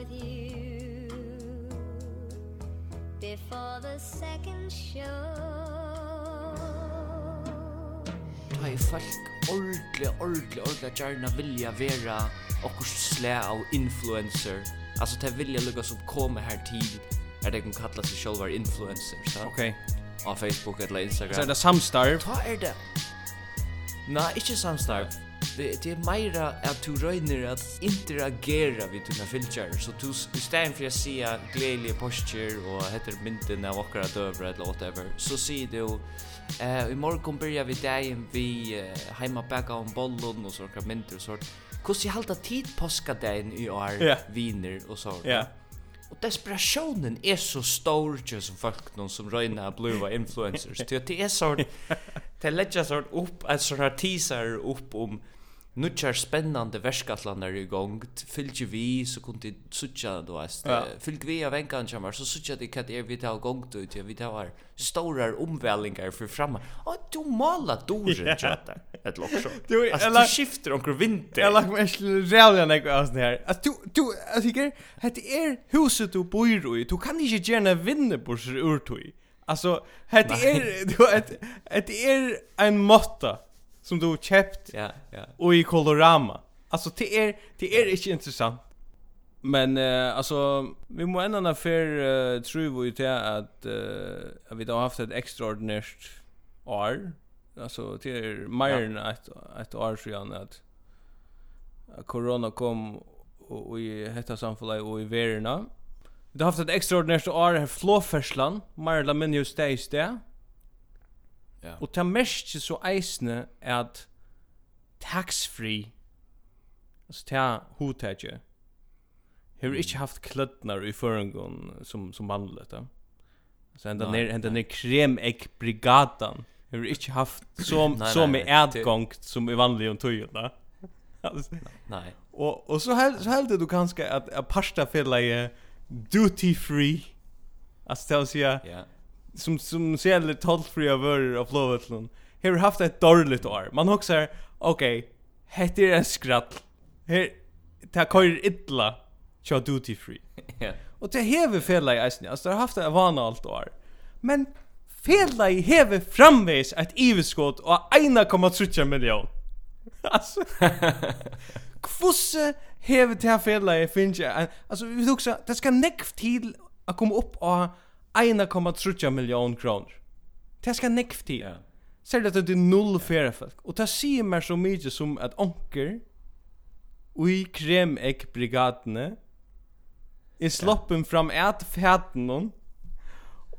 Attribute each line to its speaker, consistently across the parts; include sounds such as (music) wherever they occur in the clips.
Speaker 1: with you Before the second show
Speaker 2: Ta i folk ordentlig, ordentlig, ordentlig gärna vilja vera okkur slä av influencer Alltså ta vilja lukka som kommer här tid Är det kan kalla sig själva influencer, så?
Speaker 3: Okej.
Speaker 2: Av Facebook eller Instagram
Speaker 3: Så är det samstarv?
Speaker 2: Ta er det Nei, ikkje samstarv det er meira at du røyner at interagera vid dina filter så du istället for å si gledelige posture og heter mynden av okkara døver eller whatever så sier du eh, i morgon börjar vi dagen vi eh, heima bäcka om bollen och sådana mynter og sånt Hvordan jeg halda tid påska i år,
Speaker 3: yeah.
Speaker 2: viner og sånt.
Speaker 3: Yeah.
Speaker 2: Og desperationen er så stor just som folk noen som røyna blua influencers. det er sånn, det legger sånn upp, en sånn her teaser upp om Nutjar spennande verskatlanar i gong, fylgje vi, så kunde suttja, du veist,
Speaker 3: ja.
Speaker 2: fylg vi av enkan kjammar, så suttja det kat er vi tar gong du ut, vi tar stora omvälingar för framma. Å, du mala doren tjata, ett lock
Speaker 3: så.
Speaker 2: Du,
Speaker 3: eller...
Speaker 2: du skifter omkring vinter.
Speaker 3: Jag lagt mig rävliga nek av sån här. Att du, du, jag tycker, det är huset du bor i, du kan inte gärna vinna på sig ur tog. Alltså, det är, du, det är en måtta som du har köpt
Speaker 2: ja, ja.
Speaker 3: och i Colorama. Alltså det är det är inte intressant. Men uh, alltså vi må ändå när för uh, tror vi ju att uh, vi då har haft ett extraordinärt år. Alltså det är mer än ett ett år sedan att corona kom och i detta samfundet och i värna. Vi har haft ett extraordinärt år här flåfärslan, mer eller mindre just det.
Speaker 2: Ja.
Speaker 3: Og ta mest så eisne at tax free alltså ta hotage. har inte haft klöttnar i förrungon som som vanligt. Så ända ner ända ner krem ek brigadan. har inte haft så, som
Speaker 2: som
Speaker 3: med ärtgång som i vanlig om tygerna.
Speaker 2: Nej.
Speaker 3: Och och så här så här du kanske att pasta fälla duty free. Alltså det vill säga som som säljer tollfria varor av Flowetland har haft ett dåligt år. Man också okej, okay, heter det skratt. Här ta kör illa. Cha duty free.
Speaker 2: Ja.
Speaker 3: Och det hever fela i isen. Alltså det har haft ett vana allt år. Men fela i hever framvis ett iveskott och 1,3 miljon. (laughs) Alltså. Kvosse hever det här fela i finns jag. Alltså vi tog så det ska näck till att komma upp och 1,3 million kroner. Det skal nekv til.
Speaker 2: Ja.
Speaker 3: Ser (laughs) det at det er null færre folk. Og det sier meg så mye som at onker i ek brigadene er sloppen fram et fæten noen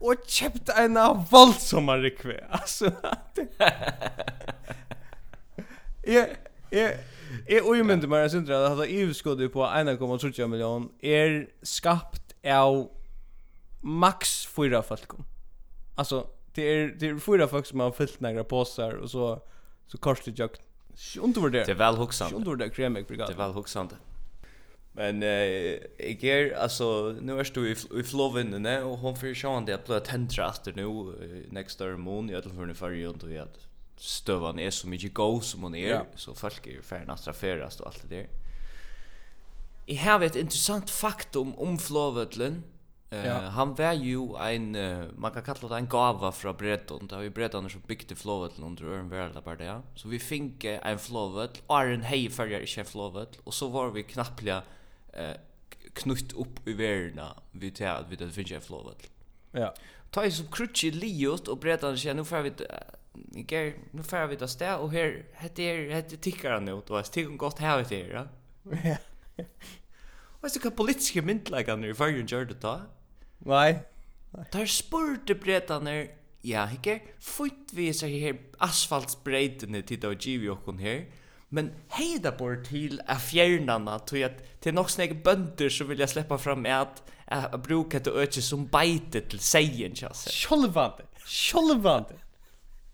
Speaker 3: og kjøpt en av voldsomme rekve. Altså, jeg, jeg, jeg umyndte meg, jeg synes at det er på 1,3 million er skapt av max fyra folk. Alltså det är det är fyra folk som har fyllt några påsar och så så korsligt jag. Sjunt över
Speaker 2: det. Det är väl huxande.
Speaker 3: Sjunt över
Speaker 2: det kremig
Speaker 3: brigad.
Speaker 2: Det väl huxande. Men eh jag är alltså nu är du i, i floven och hon för sjön det att blöt tända efter nu next door moon i alla fall för ju och då att stövan är så mycket go som hon är
Speaker 3: ja.
Speaker 2: så folk är ju färna straferast och allt det där. Jag har ett intressant faktum om Flåvötlen
Speaker 3: Ja.
Speaker 2: han var ju en man kan kalla det en gåva från Breton. Det var ju Breton som byggde flowet under Örn Värld bara där. Så vi fick en flowet, Iron Hay förger i chef flowet och så var vi knappliga eh knutt upp i världen vi tar att vi det finns en flowet.
Speaker 3: Ja.
Speaker 2: Ta ju så krutchi liot och Breton sen nu får vi Iger, nu får vi ta stä och här heter heter tickar nu då. Jag tycker gott här vet det, ja.
Speaker 3: Ja.
Speaker 2: Vad är det politiska myndläggande i förrjun gör det då?
Speaker 3: Nei.
Speaker 2: Der spurte bretaner, ja, hikker, fyrt vi seg her asfaltsbreitene til å og okkon her, men heida bor til a fjernana, tog at til nok snegge bønder så vil jeg sleppa fram at a bruka til økje som beite til seien, kjass.
Speaker 3: Sjolvande, sjolvande,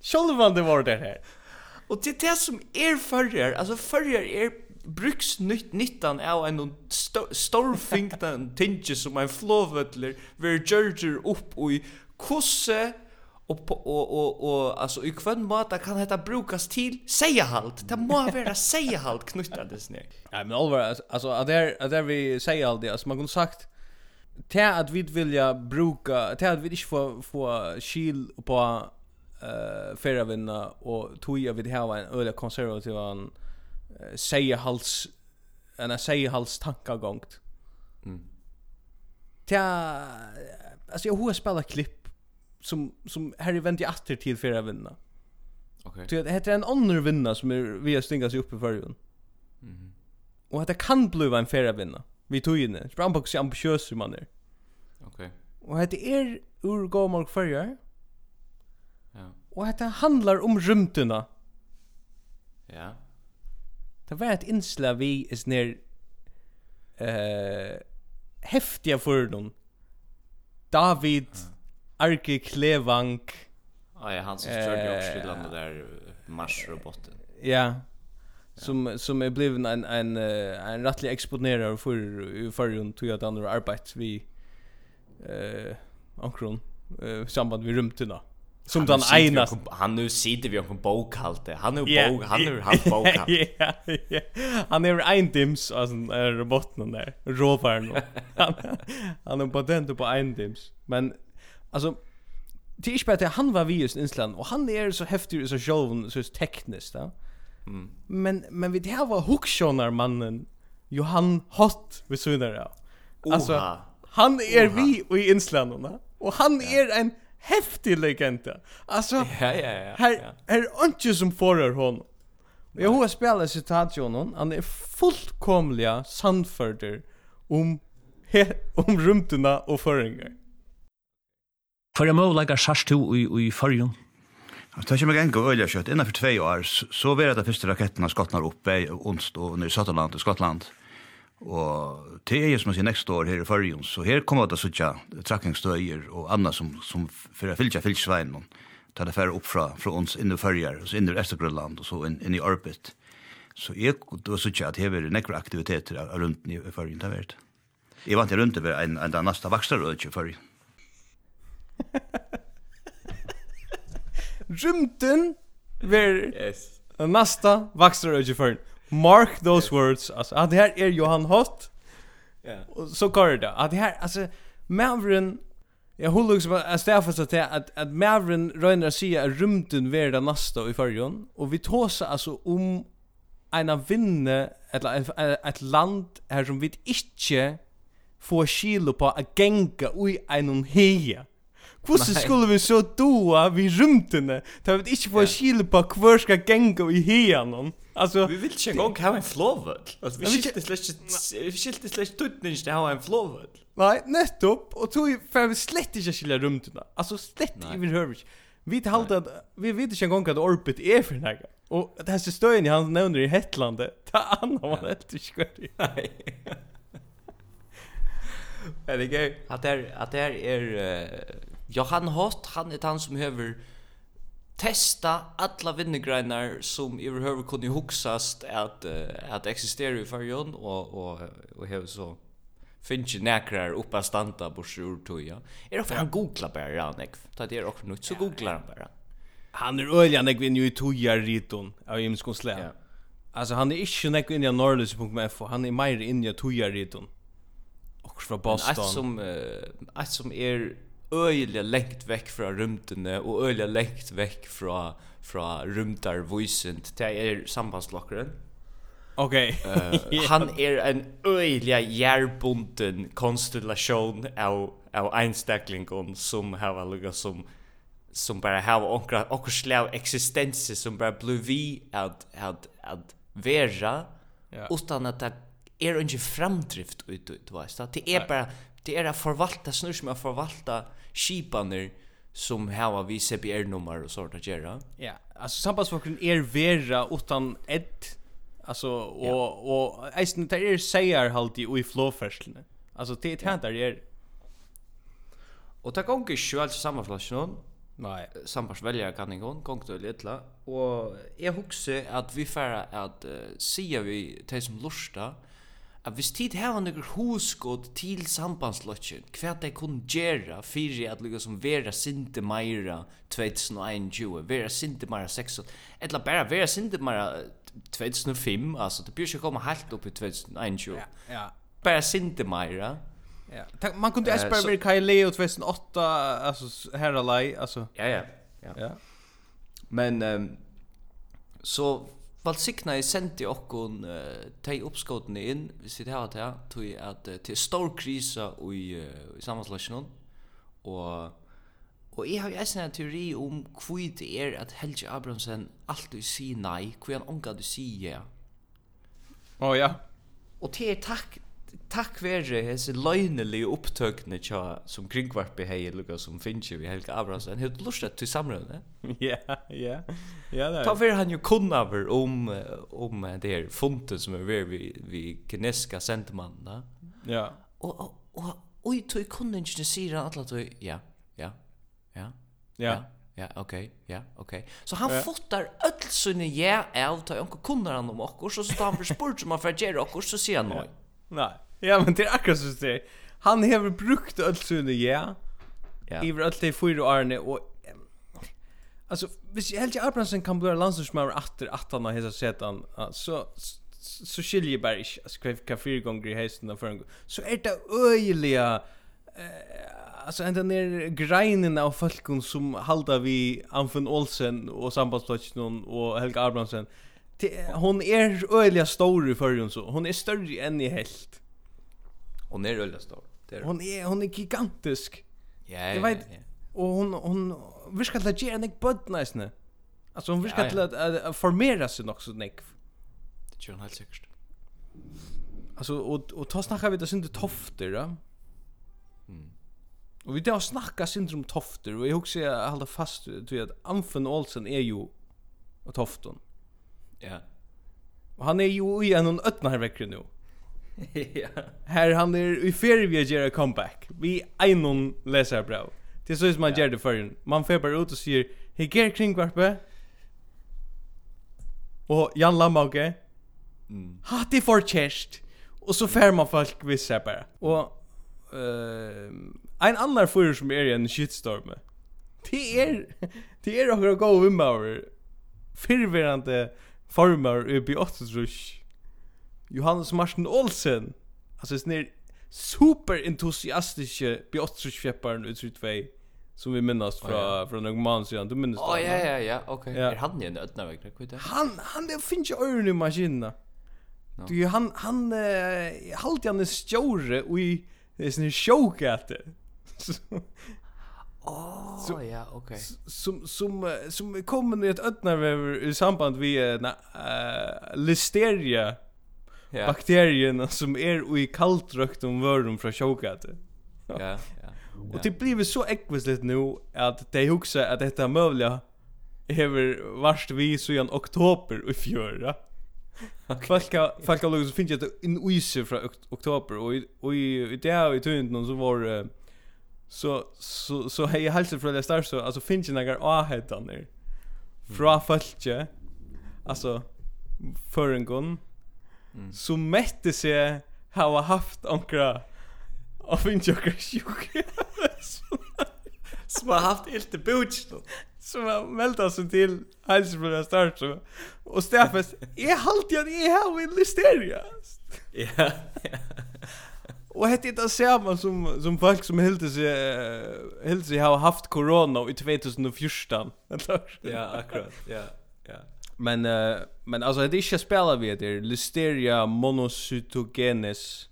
Speaker 3: sjolvande var det her.
Speaker 2: Og til det som er førrjar, altså førrjar er bruks nytt nyttan av en st storfingtan (laughs) tinge som en flåvötler ver Georger upp i kosse och och och och alltså i kvön mata kan detta brukas till säga halt. Det må vara säga (laughs) halt knuttades ner.
Speaker 3: Ja men allvar alltså att där att där vi säger allt det alltså man kunde sagt till att vi vilja bruka till att vi inte få få skil på eh uh, vinna och tog jag vid här en öle konservativ säga hals en säga hals tankagångt.
Speaker 2: Mm.
Speaker 3: Tja, alltså jag har spelat klipp som som Harry vänt i åter till för att vinna.
Speaker 2: Okej.
Speaker 3: Okay. Det heter en annan vinna som är vi stingas sig i förrjun.
Speaker 2: Mhm.
Speaker 3: Och att det kan bli en färre vinna. Vi tog in det. Sprang på sig ambitiös man är.
Speaker 2: Okej.
Speaker 3: Okay. Och att det är ur gammal förrjun.
Speaker 2: Ja.
Speaker 3: Och att det handlar om rymderna.
Speaker 2: Ja.
Speaker 3: Det var ett inslag vi är snär eh häftiga för dem. David Arke Klevank.
Speaker 2: Ja, ja han som körde också till landet där marsroboten.
Speaker 3: Ja. Som som är bliven en en en rättlig exponerare för förrun tog jag att andra arbets vi eh onkron eh samband med rymterna. Som den ena
Speaker 2: han nu sitter vi om bokhalte. Han nu
Speaker 3: yeah.
Speaker 2: bok, han nu han (laughs) bokhalt.
Speaker 3: yeah, yeah. Han är en dims alltså är roboten där. Rovaren. (laughs) han han är patent på en dims. Men alltså det är inte han var vi just i Island och han är så häftig så showen så tekniskt va.
Speaker 2: Mm.
Speaker 3: Men men vi det här var hookshonar mannen Johan Hott vi så där. Alltså han är vi i Island och han är en häftig legenda. Alltså
Speaker 2: ja ja ja. Här
Speaker 3: är inte som förr hon. Jag har spelat citat honom. Han är fullkomliga sandförder om om rumtuna och föringar.
Speaker 4: För jag må lägga sjarstu i i förjun.
Speaker 5: Det er ikke meg enga øyla kjøtt. Innenfor tvei år, så var det første raketten av skottnar upp i Onst og i Søtterland i Skottland. Og det er jo som jeg sier nekst år her i Førjun, så her kommer det sånn trakkingstøyer og annet som, som for å fylle fylkesveien, ta det færre opp fra, fra oss inn i Førjar, så inn i Estergrønland, og så inn, inn i Arbet. Så jeg var sånn at her var det nekra aktiviteter rundt i Førjun, det har vært. Jeg vant jeg rundt over en, en av neste vakstrød i Førjun. (laughs)
Speaker 3: Rymten ver
Speaker 2: yes.
Speaker 3: nasta vaksar i Førjun. Mark those words. Alltså att det här är Johan Hott.
Speaker 2: Ja.
Speaker 3: Yeah. Så går det. Att det här alltså Mavren Jag håller också att Stefan att att att Mavren Reiner säger att rymden det nästa i förgon och vi tåsa alltså om en av vinne eller ett land här som vi inte får kilo på att gänga i en heja. Hvordan skulle vi så doa vi rymtene? Da vi ikke får kilo på hver skal genga i heianen. Alltså
Speaker 2: vi vill inte gång ha en flowvöll. Alltså vi skilte slash vi skilte slash tutnin inte ha en flowvöll.
Speaker 3: Nej, nettopp och tog för vi slett inte skilja rumtna. Alltså slett i min hörvich. Vi talte att vi vet inte en gång att orbit är för några. Och det här stöjen han nämner i Hetlandet. Ta annan man inte skör.
Speaker 2: Nej. Är det gøy? Att det är, att det är, Johan Hott, han är han som behöver testa alla vinnegreinar som överhuvud kunde huxast att uh, att existera i förjon och och och hur så finns ju näkrar uppa stanta på sjur toja. Är det för han googlar bara Nick. Ta det är också något så googlar han bara.
Speaker 3: Han är öliga nek vi nu i toja riton av James
Speaker 2: Ja.
Speaker 3: Alltså han är inte nek in i norrlus.f han är mer in i toja riton. Och
Speaker 2: från
Speaker 3: Boston.
Speaker 2: Att som att som är öjliga lengt veck från rymdene och öjliga lengt veck från från rymdar voicent till er sambandslockaren.
Speaker 3: Okej. Okay.
Speaker 2: uh. (laughs) Han är er en öjliga järbunden konstellation av av einstaklingen som har lugga som som bara har onkra och slav existens som bara blev vi att att att vera
Speaker 3: yeah.
Speaker 2: utan att det är er inte framdrift ut ut vad så det är bara det är att förvalta snur som att förvalta skipaner som har vi CPR-nummer och sånt att göra.
Speaker 3: Ja, alltså sambandsfolken är vera utan ett alltså och och eisen det är säger halt i i flowfärslen. Alltså det är tant där är.
Speaker 2: Och ta gång inte samma sambandsflaskan.
Speaker 3: Nej,
Speaker 2: sambandsväljare kan ingen gång gång till illa och jag huxar att vi färra att uh, säga vi till som lustar at hvis tid hava nøkker hoskod til sambandslotjen, hva de kunne gjera fyrir at lukka som vera sinte meira 2021, vera sinte meira 6, eller bara vera sinte meira 2005, altså, det bør ikke komme helt opp i 2021.
Speaker 3: Ja, ja.
Speaker 2: Bara sinte meira.
Speaker 3: Ja. Man kunde
Speaker 2: uh,
Speaker 3: espera vera Kaileo 2008, altså, herralai, altså.
Speaker 2: Ja, ja. Ja.
Speaker 3: ja.
Speaker 2: Men, um, så Valsikna i sendi okkun uh, tei uppskotene inn, vi sitt hava tei, tui at uh, til stor krisa i, uh, i sammanslösjonen, og Og jeg har jo eisen en teori om hvor det er at Helge Abrahamsen alltid sier nei, hvor han omgå du sier ja.
Speaker 3: Å oh, ja.
Speaker 2: Og det er takk, takk vere hese løgnelig opptøkne tja som kringvarpi hei lukka som finnje vi Helga Abrahamsen hei lustet til samrøyne (laughs)
Speaker 3: ja, ja ja, det
Speaker 2: er
Speaker 3: ta
Speaker 2: vere han jo kunnaver om om det här funten som er vere vi, vi kineska sentemannene
Speaker 3: ja
Speaker 2: og og og oi tog inte sier han alla tog ja, ja, ja
Speaker 3: ja,
Speaker 2: ja, okay. ja, okay. så han
Speaker 3: ja.
Speaker 2: fottar öllsunne ja av ta onko kunnar han om okkur så så han for spurt som han fyrir okkur så sier han nei
Speaker 3: Nei. Ja, men det är akkurat så det. Han har brukt allt såna ja.
Speaker 2: Ja.
Speaker 3: Iver allt det fyra åren och Alltså, hvis jag Abrahamsen kan bli landslagsmöver efter att han har hela setan så så skiljer jag bara inte alltså kvar fyra gånger i hästen och förrän så är det öjliga eh, alltså ända ner greinen av folkon som halda vi Anfun Olsen och sambandsplatsen och Helga Abrahamsen hon är öjliga stor i förrän så hon är större än i helt
Speaker 2: Hon är öliga stor. Det är
Speaker 3: hon är hon är gigantisk.
Speaker 2: Ja.
Speaker 3: Jag vet. Och hon hon viskar att ge en bud nästan. Alltså hon viskar
Speaker 2: ja, ja.
Speaker 3: att formera sig också nick.
Speaker 2: Det tror hon helt säkert.
Speaker 3: Alltså och och ta snacka vi det synte tofter då. Mm. Och vi där snacka syndrom tofter och jag husar jag hålla fast till att Anfen Olsen är ju och toften.
Speaker 2: Ja.
Speaker 3: Och han är ju i en öppnare veckor nu. Mm. (laughs)
Speaker 2: ja.
Speaker 3: Her han er i ferie vi gör comeback. Vi einon leser bra. Det er så som man gjør det før. Man får bare ut og sier, Hei, ger kring Og Jan Lamauke.
Speaker 2: Mm.
Speaker 3: Hatt i for chest. Og så fer man folk vissa bara. Og... uh, en annan fyrir som er i en shitstorm. Det er (laughs) det er några go vimmer. Förvirrande former uppe i Ostrus. Johannes Martin Olsen. Alltså det är super entusiastiska Björtsfjäpparen ut vei som vi minnas fra oh,
Speaker 2: ja.
Speaker 3: fra någon man sedan. Du
Speaker 2: minns
Speaker 3: det?
Speaker 2: Oh,
Speaker 3: ja
Speaker 2: ja ja, okej. Okay.
Speaker 3: Ja.
Speaker 2: Är han ju en ödnaväg det
Speaker 3: Han han det finns ju öron i maskinen.
Speaker 2: No.
Speaker 3: Du han han eh, halt han en stjore och i det är sån showgate.
Speaker 2: Oh, ja, okej.
Speaker 3: Okay. Som som som kommer i ett ödnarväver i samband med uh, listeria
Speaker 2: ja.
Speaker 3: bakterierna som är i kallt om vörum från chokat.
Speaker 2: Ja. Ja.
Speaker 3: Och det blir så äckligt nu att de huxar att detta är möjligt hever varst vi så i oktober i fjörra. Okay. Folk folk har lust finns det en ise från oktober och och i det i vi någon så var så så så hej hälsa från det start så alltså finns några ahetan där. Fra folke. Alltså för en gång mm. som mätte sig ha haft ankra av en joker sjuk.
Speaker 2: som (laughs) har haft helt i boots
Speaker 3: som har meldt oss til Heilsbrunna Start så. og Stefes är halt jag är här en listeria
Speaker 2: ja
Speaker 3: og hette det samma som, som folk som hilde seg helt sig har haft corona i 2014
Speaker 2: ja akkurat ja, ja.
Speaker 3: men uh, Men alltså det är inte spela vi det Listeria monocytogenes.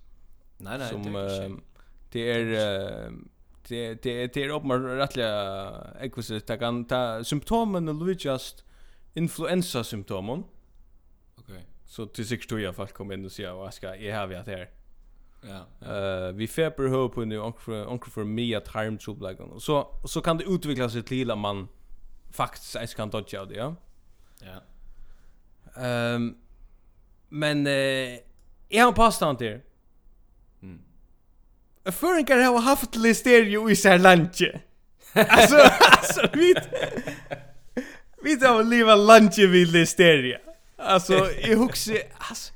Speaker 2: Nej nej,
Speaker 3: som,
Speaker 2: det är inte.
Speaker 3: Det är det det det är uppmar rättliga ekvisit ta kan ta symptomen och just influensa symptomen.
Speaker 2: Okej. Okay.
Speaker 3: Så till sig tror jag fast kom in och säga vad ska jag ha vi att här.
Speaker 2: Ja.
Speaker 3: Eh vi feber hör på nu onkel för mig att harm så like och så så kan det utvecklas ett lilla man faktiskt kan dodge det ja.
Speaker 2: Ja.
Speaker 3: Um, men eh, jeg har en påstand til.
Speaker 2: Mm.
Speaker 3: Føringar har haft listerio i sær lunch. alltså, alltså, (laughs) vi... Vi tar och leva lantje vid listeria. Alltså, i huxi Alltså,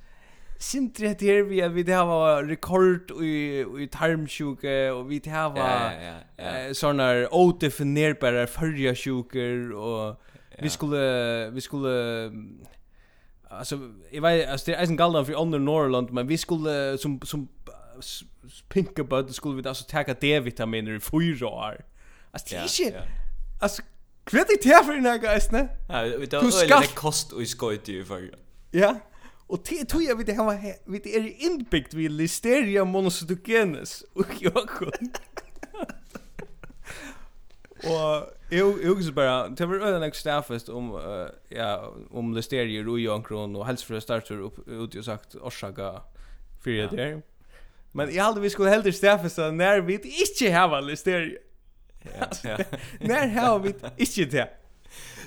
Speaker 3: Sintri hette her vi at vi det hava rekord i, i tarmsjuke og vi det hava
Speaker 2: ja, ja, ja.
Speaker 3: eh, sånne odefinerbare fyrja sjuker og vi skulle, vi skulle alltså jag vet alltså det är en galdan för under Norrland men vi skulle som som pinka på det skulle vi alltså ta D-vitaminer i fyra år. Alltså det är inte alltså Kvet det här för den guys, ne?
Speaker 2: Ja, vi tar öle det kost och skojt ju för.
Speaker 3: Ja. Och det tror jag vi det har vi det är inbyggt vi listeria monocytogenes och jag Och jag jag så bara det var öden jag staffast om uh, ja om listerier och jonkron och hälsofria starter upp ut och sagt orsaka för det där. Men jag hade vi skulle hellre staffasta när vi inte har listerier.
Speaker 2: Ja. ja. (laughs)
Speaker 3: När har vi inte det?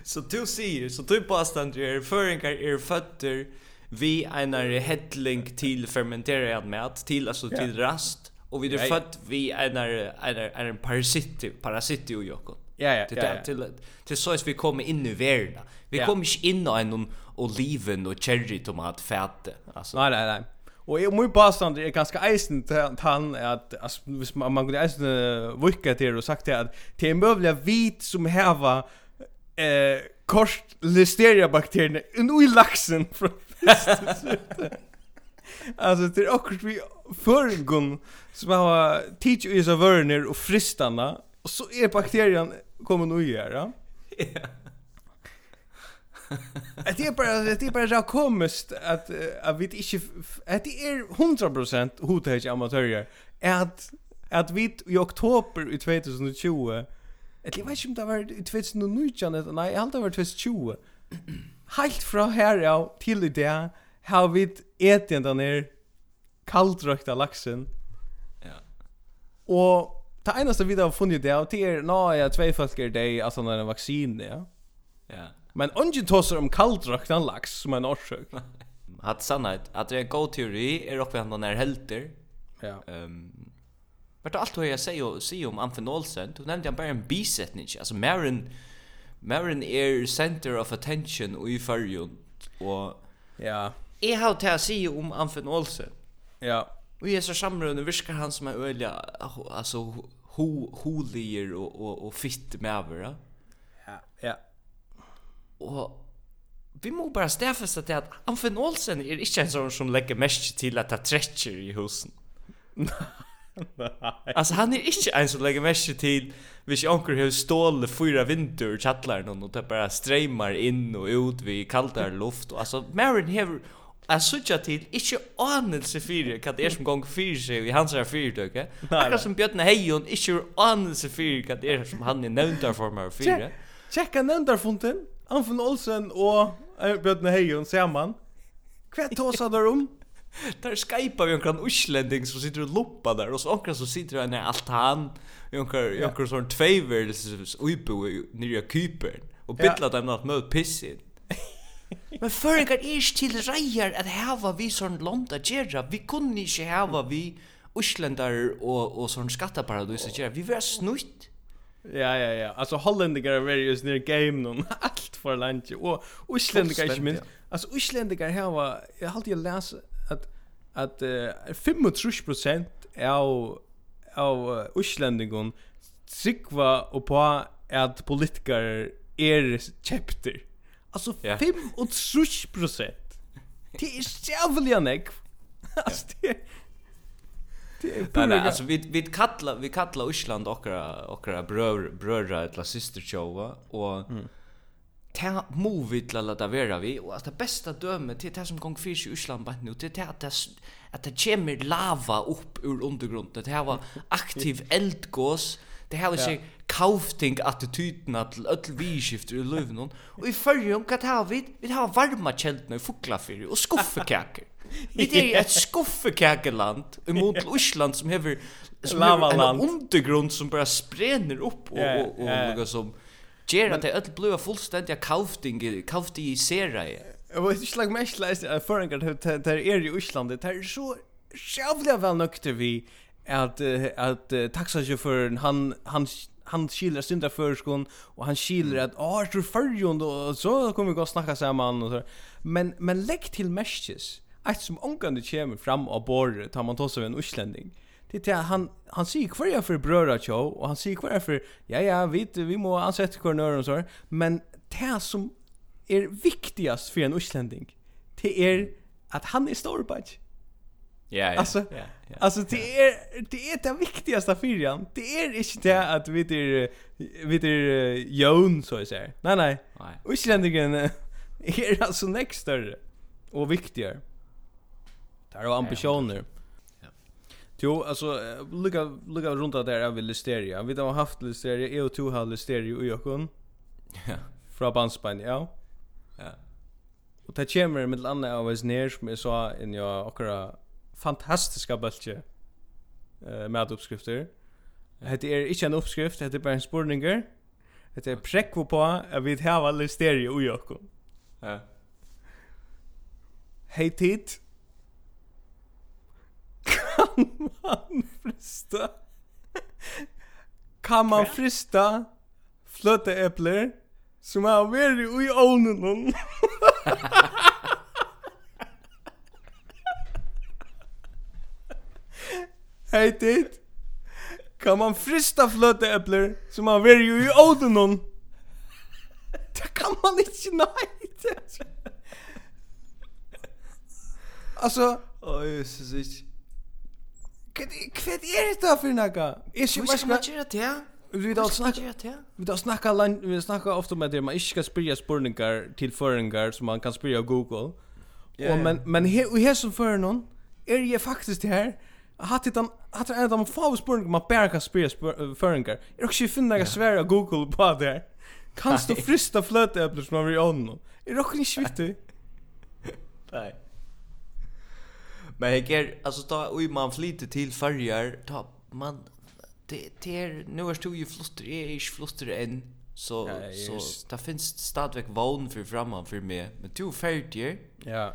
Speaker 2: Så du säger så du påstår er föringar er fötter vi einar hettling til fermenterad mat, til
Speaker 3: altså
Speaker 2: til rast, Och vi är
Speaker 3: ja,
Speaker 2: född vi en är en parasit parasit i Jakob.
Speaker 3: Ja ja.
Speaker 2: Till
Speaker 3: ja.
Speaker 2: till till så att vi kommer in i världen. Vi
Speaker 3: ja.
Speaker 2: kommer inte in i en oliven och cherry tomat fäte. Alltså
Speaker 3: nej nej nej. Och jag måste bara stanna det är ganska eisen han att alltså hvis man man kunde eisen vicka till och sagt att det är mövliga vit som häva eh kort listeria bakterierna i laxen från Alltså det är också vi förgon som har teach is a verner och fristarna och så är bakterien kommer nog göra. Ja. (laughs) Att det är bara det är bara så komiskt att att vi inte att det är 100% hotage amatörer att att vi i oktober i 2020 Eller jeg vet ikke om det var i 2019, nei, jeg halte det var 2020. Helt fra her ja, til i det, har vi ätit den här kalldrökta laksen.
Speaker 2: Ja.
Speaker 3: Og det eneste vi har funnet det av det er, nå ja, två folk er det, alltså när en vaccin, ja.
Speaker 2: Ja.
Speaker 3: Men ungen tosser om kalldrökta laks som en orsak. (laughs)
Speaker 2: Hatt sannhet, att det är en god teori är uppe han när helter.
Speaker 3: Ja.
Speaker 2: Ehm um, Vart allt vad jag säger och säger om Amfenolsen, du nämnde han bara en bisättning, alltså Marin Marin är center of attention i förrjun och
Speaker 3: ja
Speaker 2: Jeg har til å si om Anfen Olsen.
Speaker 3: Ja.
Speaker 2: Og jeg så samrunde, virker han som er øyelig, altså, ho, holier og, og, og fitt med over, ja?
Speaker 3: Ja,
Speaker 2: Og vi må bare stedfeste til at Anfen Olsen er ikke en sånn som legger mest til at det trekker i husen. (laughs) alltså han är er inte en som lägger mest till hvis onkel har stål fyra vinter i källaren och det bara strömmar in och ut vid kallare luft och alltså Marin har Jeg sutja til ikkje anelse fyrir hva det er som gong fyrir seg i hans her fyrirtøke. Akkurat som Bjørn Heijon ikkje anelse fyrir hva det er som han er nevndar for meg fyrir.
Speaker 3: Tjekka nevndarfunden, Anfinn Olsen og Bjørn Heijon saman. Hva tåsa (laughs) der om?
Speaker 2: Där skypar vi en uslending som sitter och loppar där och så ankar som sitter han i altan i ankar i ankar sån tvåvärdes uppe nere i Cypern och bittlar dem att möta pissin. Men føringar er ikke til reier at hava vi sånn landa gjerra. Vi kunne ikke hava vi uslendar og, og sånn skattaparadis gjerra. Vi var snutt.
Speaker 3: Ja, ja, ja. Alltså er är just near game nun, (laughs) alt for landet. Og uslänningar inte minst.
Speaker 2: Alltså
Speaker 3: Altså, här var jeg halte jeg läst at, at uh, 35 av av uslänningar sikva og på att politiker är chapter. Alltså
Speaker 2: yeah.
Speaker 3: 35 procent. Det är jävligt nek. (laughs) Alltså det
Speaker 2: Nej nej alltså vi vi kallar vi kallar Island okra okra brör, bröra eller syster showa och mm. ta movie till alla där vera vi och att det bästa dömet till det som gång fisk i Island bara nu till det att det att det kommer lava upp ur undergrunden det här var (laughs) aktiv eldgås Det här har ikke kaufting attityden til öll vidskifter i løven och i fyrrjum kan har vi? Vi har varma kältna i fuklafyrir och skuffekaker. (laughs) Vi är ett skuffekakeland imot til Osland som hever, som hever en undergrund som bara sprener upp och,
Speaker 3: og,
Speaker 2: och, och,
Speaker 3: og,
Speaker 2: og som ger att det öll blöa fullständiga kaufting, kaufting i
Speaker 3: sera i. Jeg vet ikke slag mest läst jeg forengar, det är i Osland, det är så sjavlig väl nøkter vi att att taxichauffören han han han skiljer synda förskon och han skiljer att ah tror förjon då så kommer vi gå och snacka samman och så. Men men lägg till mesches att som onkan kommer fram och bor tar man tossa en utlänning det är han han säger kvar jag för bröra show och han säger kvar för ja ja vet vi må ansett kvar och så men det som är viktigast för en utlänning det är att han är storbatch
Speaker 2: Ja, ja.
Speaker 3: Alltså,
Speaker 2: ja, ja,
Speaker 3: alltså det är det är det viktigaste fyran. Det är inte det att vi det vi det Jon så att säga. Nej, nej.
Speaker 2: Nej.
Speaker 3: Och Isländingen är alltså näst större och viktigare. Där är ambitioner.
Speaker 2: Ja.
Speaker 3: Jo, alltså lucka lucka runt där jag vill listeria. Vi har haft listeria, EU 2 har listeria och Jokon.
Speaker 2: Ja.
Speaker 3: Från Banspan, ja.
Speaker 2: Ja.
Speaker 3: Och det kommer med landa av oss ner som jag sa in jag akkurat fantastiska bølge eh med uppskrifter. Det er inte en uppskrift, det er bara en spurninger. Det er prekvo på att vi har alla stereo i okko.
Speaker 2: Ja.
Speaker 3: Hej tid. Kan man frista? Kan man frista flöta epler som har varit i ovnen? Hahaha. (laughs) Hey dit. Kan man frista fløteepler som man vil jo i Odenon? Det kan man inte nej. Alltså,
Speaker 2: oj, oh, Jesus,
Speaker 3: Kvad kvad er det for Är
Speaker 2: Jeg
Speaker 3: skal
Speaker 2: ska göra det?
Speaker 3: Vi då snacka vi då snacka land vi snacka ofta med det man inte ska spyrja spurningar till föringar som man kan spyrja Google. Och men men här och här som för någon är det faktiskt det här hatt hitan hatt en av de få spurningar man bara kan spela föringar. Jag också finna jag svär Google på det. Kanst du frista flöteäpplen som man vill on? Är också inte svittig.
Speaker 2: Nej. Men jag är alltså ta oj man flyter till färjar ta man det det är nu är du ju flutter är ich flutter än så
Speaker 3: ja,
Speaker 2: så där finns stadväg vån för framman för mig men du färjer.
Speaker 3: Ja.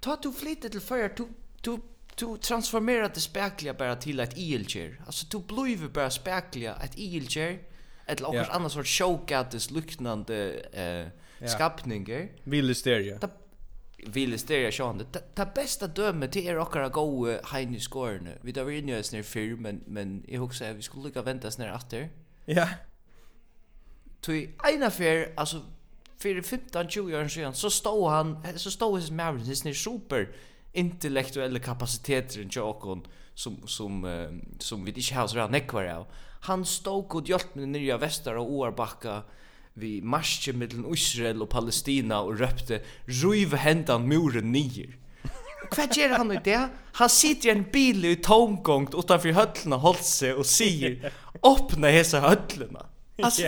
Speaker 2: Ta du flyter till färjar du du du transformerar det spekliga bara till ett ilcher. Alltså du blir bara spekliga ett ilcher. eller också
Speaker 3: yeah.
Speaker 2: annars sort showgattes liknande eh
Speaker 3: yeah.
Speaker 2: skapningar.
Speaker 3: Villisteria.
Speaker 2: Ta villisteria sjön. Ta bästa dömet till er och gå Heini skorne. Vi där vi nu är film men men jag husar vi skulle lika vänta snär efter.
Speaker 3: Ja.
Speaker 2: Tui ena fer, alltså för 15 20 år sedan så stod han så stod his marriage his super intellektuella kapaciteter i Jokon som som uh, som vi inte har så där nekvar av. Han stod god hjälp med nya västar och Oarbacka vi marsche mellan Israel och Palestina och röpte ruiv hentan muren nier. Vad gör han nu det? Han sitter i en bil i tomgångt utanför höllna sig och säger öppna hesa höllna. Alltså,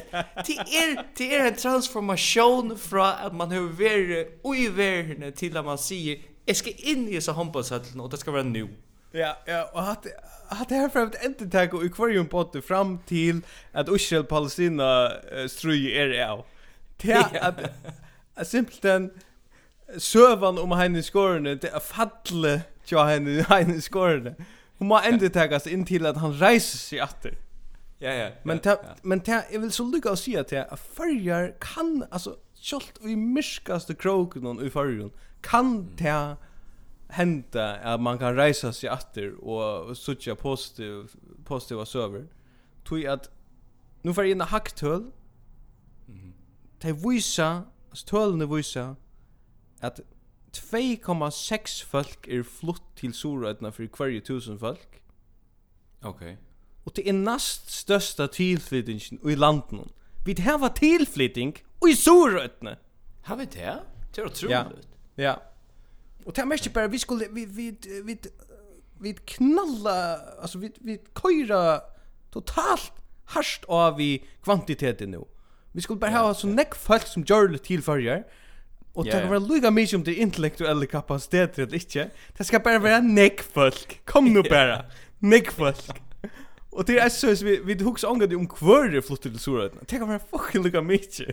Speaker 2: det är, det är en transformation från att man har varit i världen till att man säger jag ska in i så handbollshöllen och det ska vara nu.
Speaker 3: Ja, ja, och att att det här för ett entetag och akvarium på det fram till att Israel Palestina ströj är ja. Det är att simpelthen sövan om henne skorne det är falle tja henne henne skorne. Hon må endetägas in till att han reiser sig åter.
Speaker 2: Ja, ja.
Speaker 3: Men ta, ja. men ta, jag vill så lycka att säga att färjar kan, alltså, kjolt i myrskaste kroken och i färjan, kan ta hända att man kan resa sig åter och söka positiv positiva server. Tui att nu får in en hacktull. Mhm. Det visa, stölne visa att 2,6 folk er flutt til Sorøytna for hverje tusen folk.
Speaker 2: Ok.
Speaker 3: Og det er næst størsta tilflytingen i landen. Vi har tilflytting i Sorøytna.
Speaker 2: Har vi det? Det er utroligt.
Speaker 3: Ja. Ja. Og det mest bare, vi skulle vi vi vi vi knalla altså vi vi køyra totalt harst av i kvantiteten nu. Vi skulle bara ha så nekk folk som gjør det till
Speaker 2: förr.
Speaker 3: Och
Speaker 2: det
Speaker 3: være lukka mye om det intellektuelle kapasiteter eller ikke, Det skal bare være nekk folk. Kom nu (laughs) bare, nekk folk. og det er så vi vi hooks angående om kvörre flottar til Sura. Det kan være fucking lukka mye.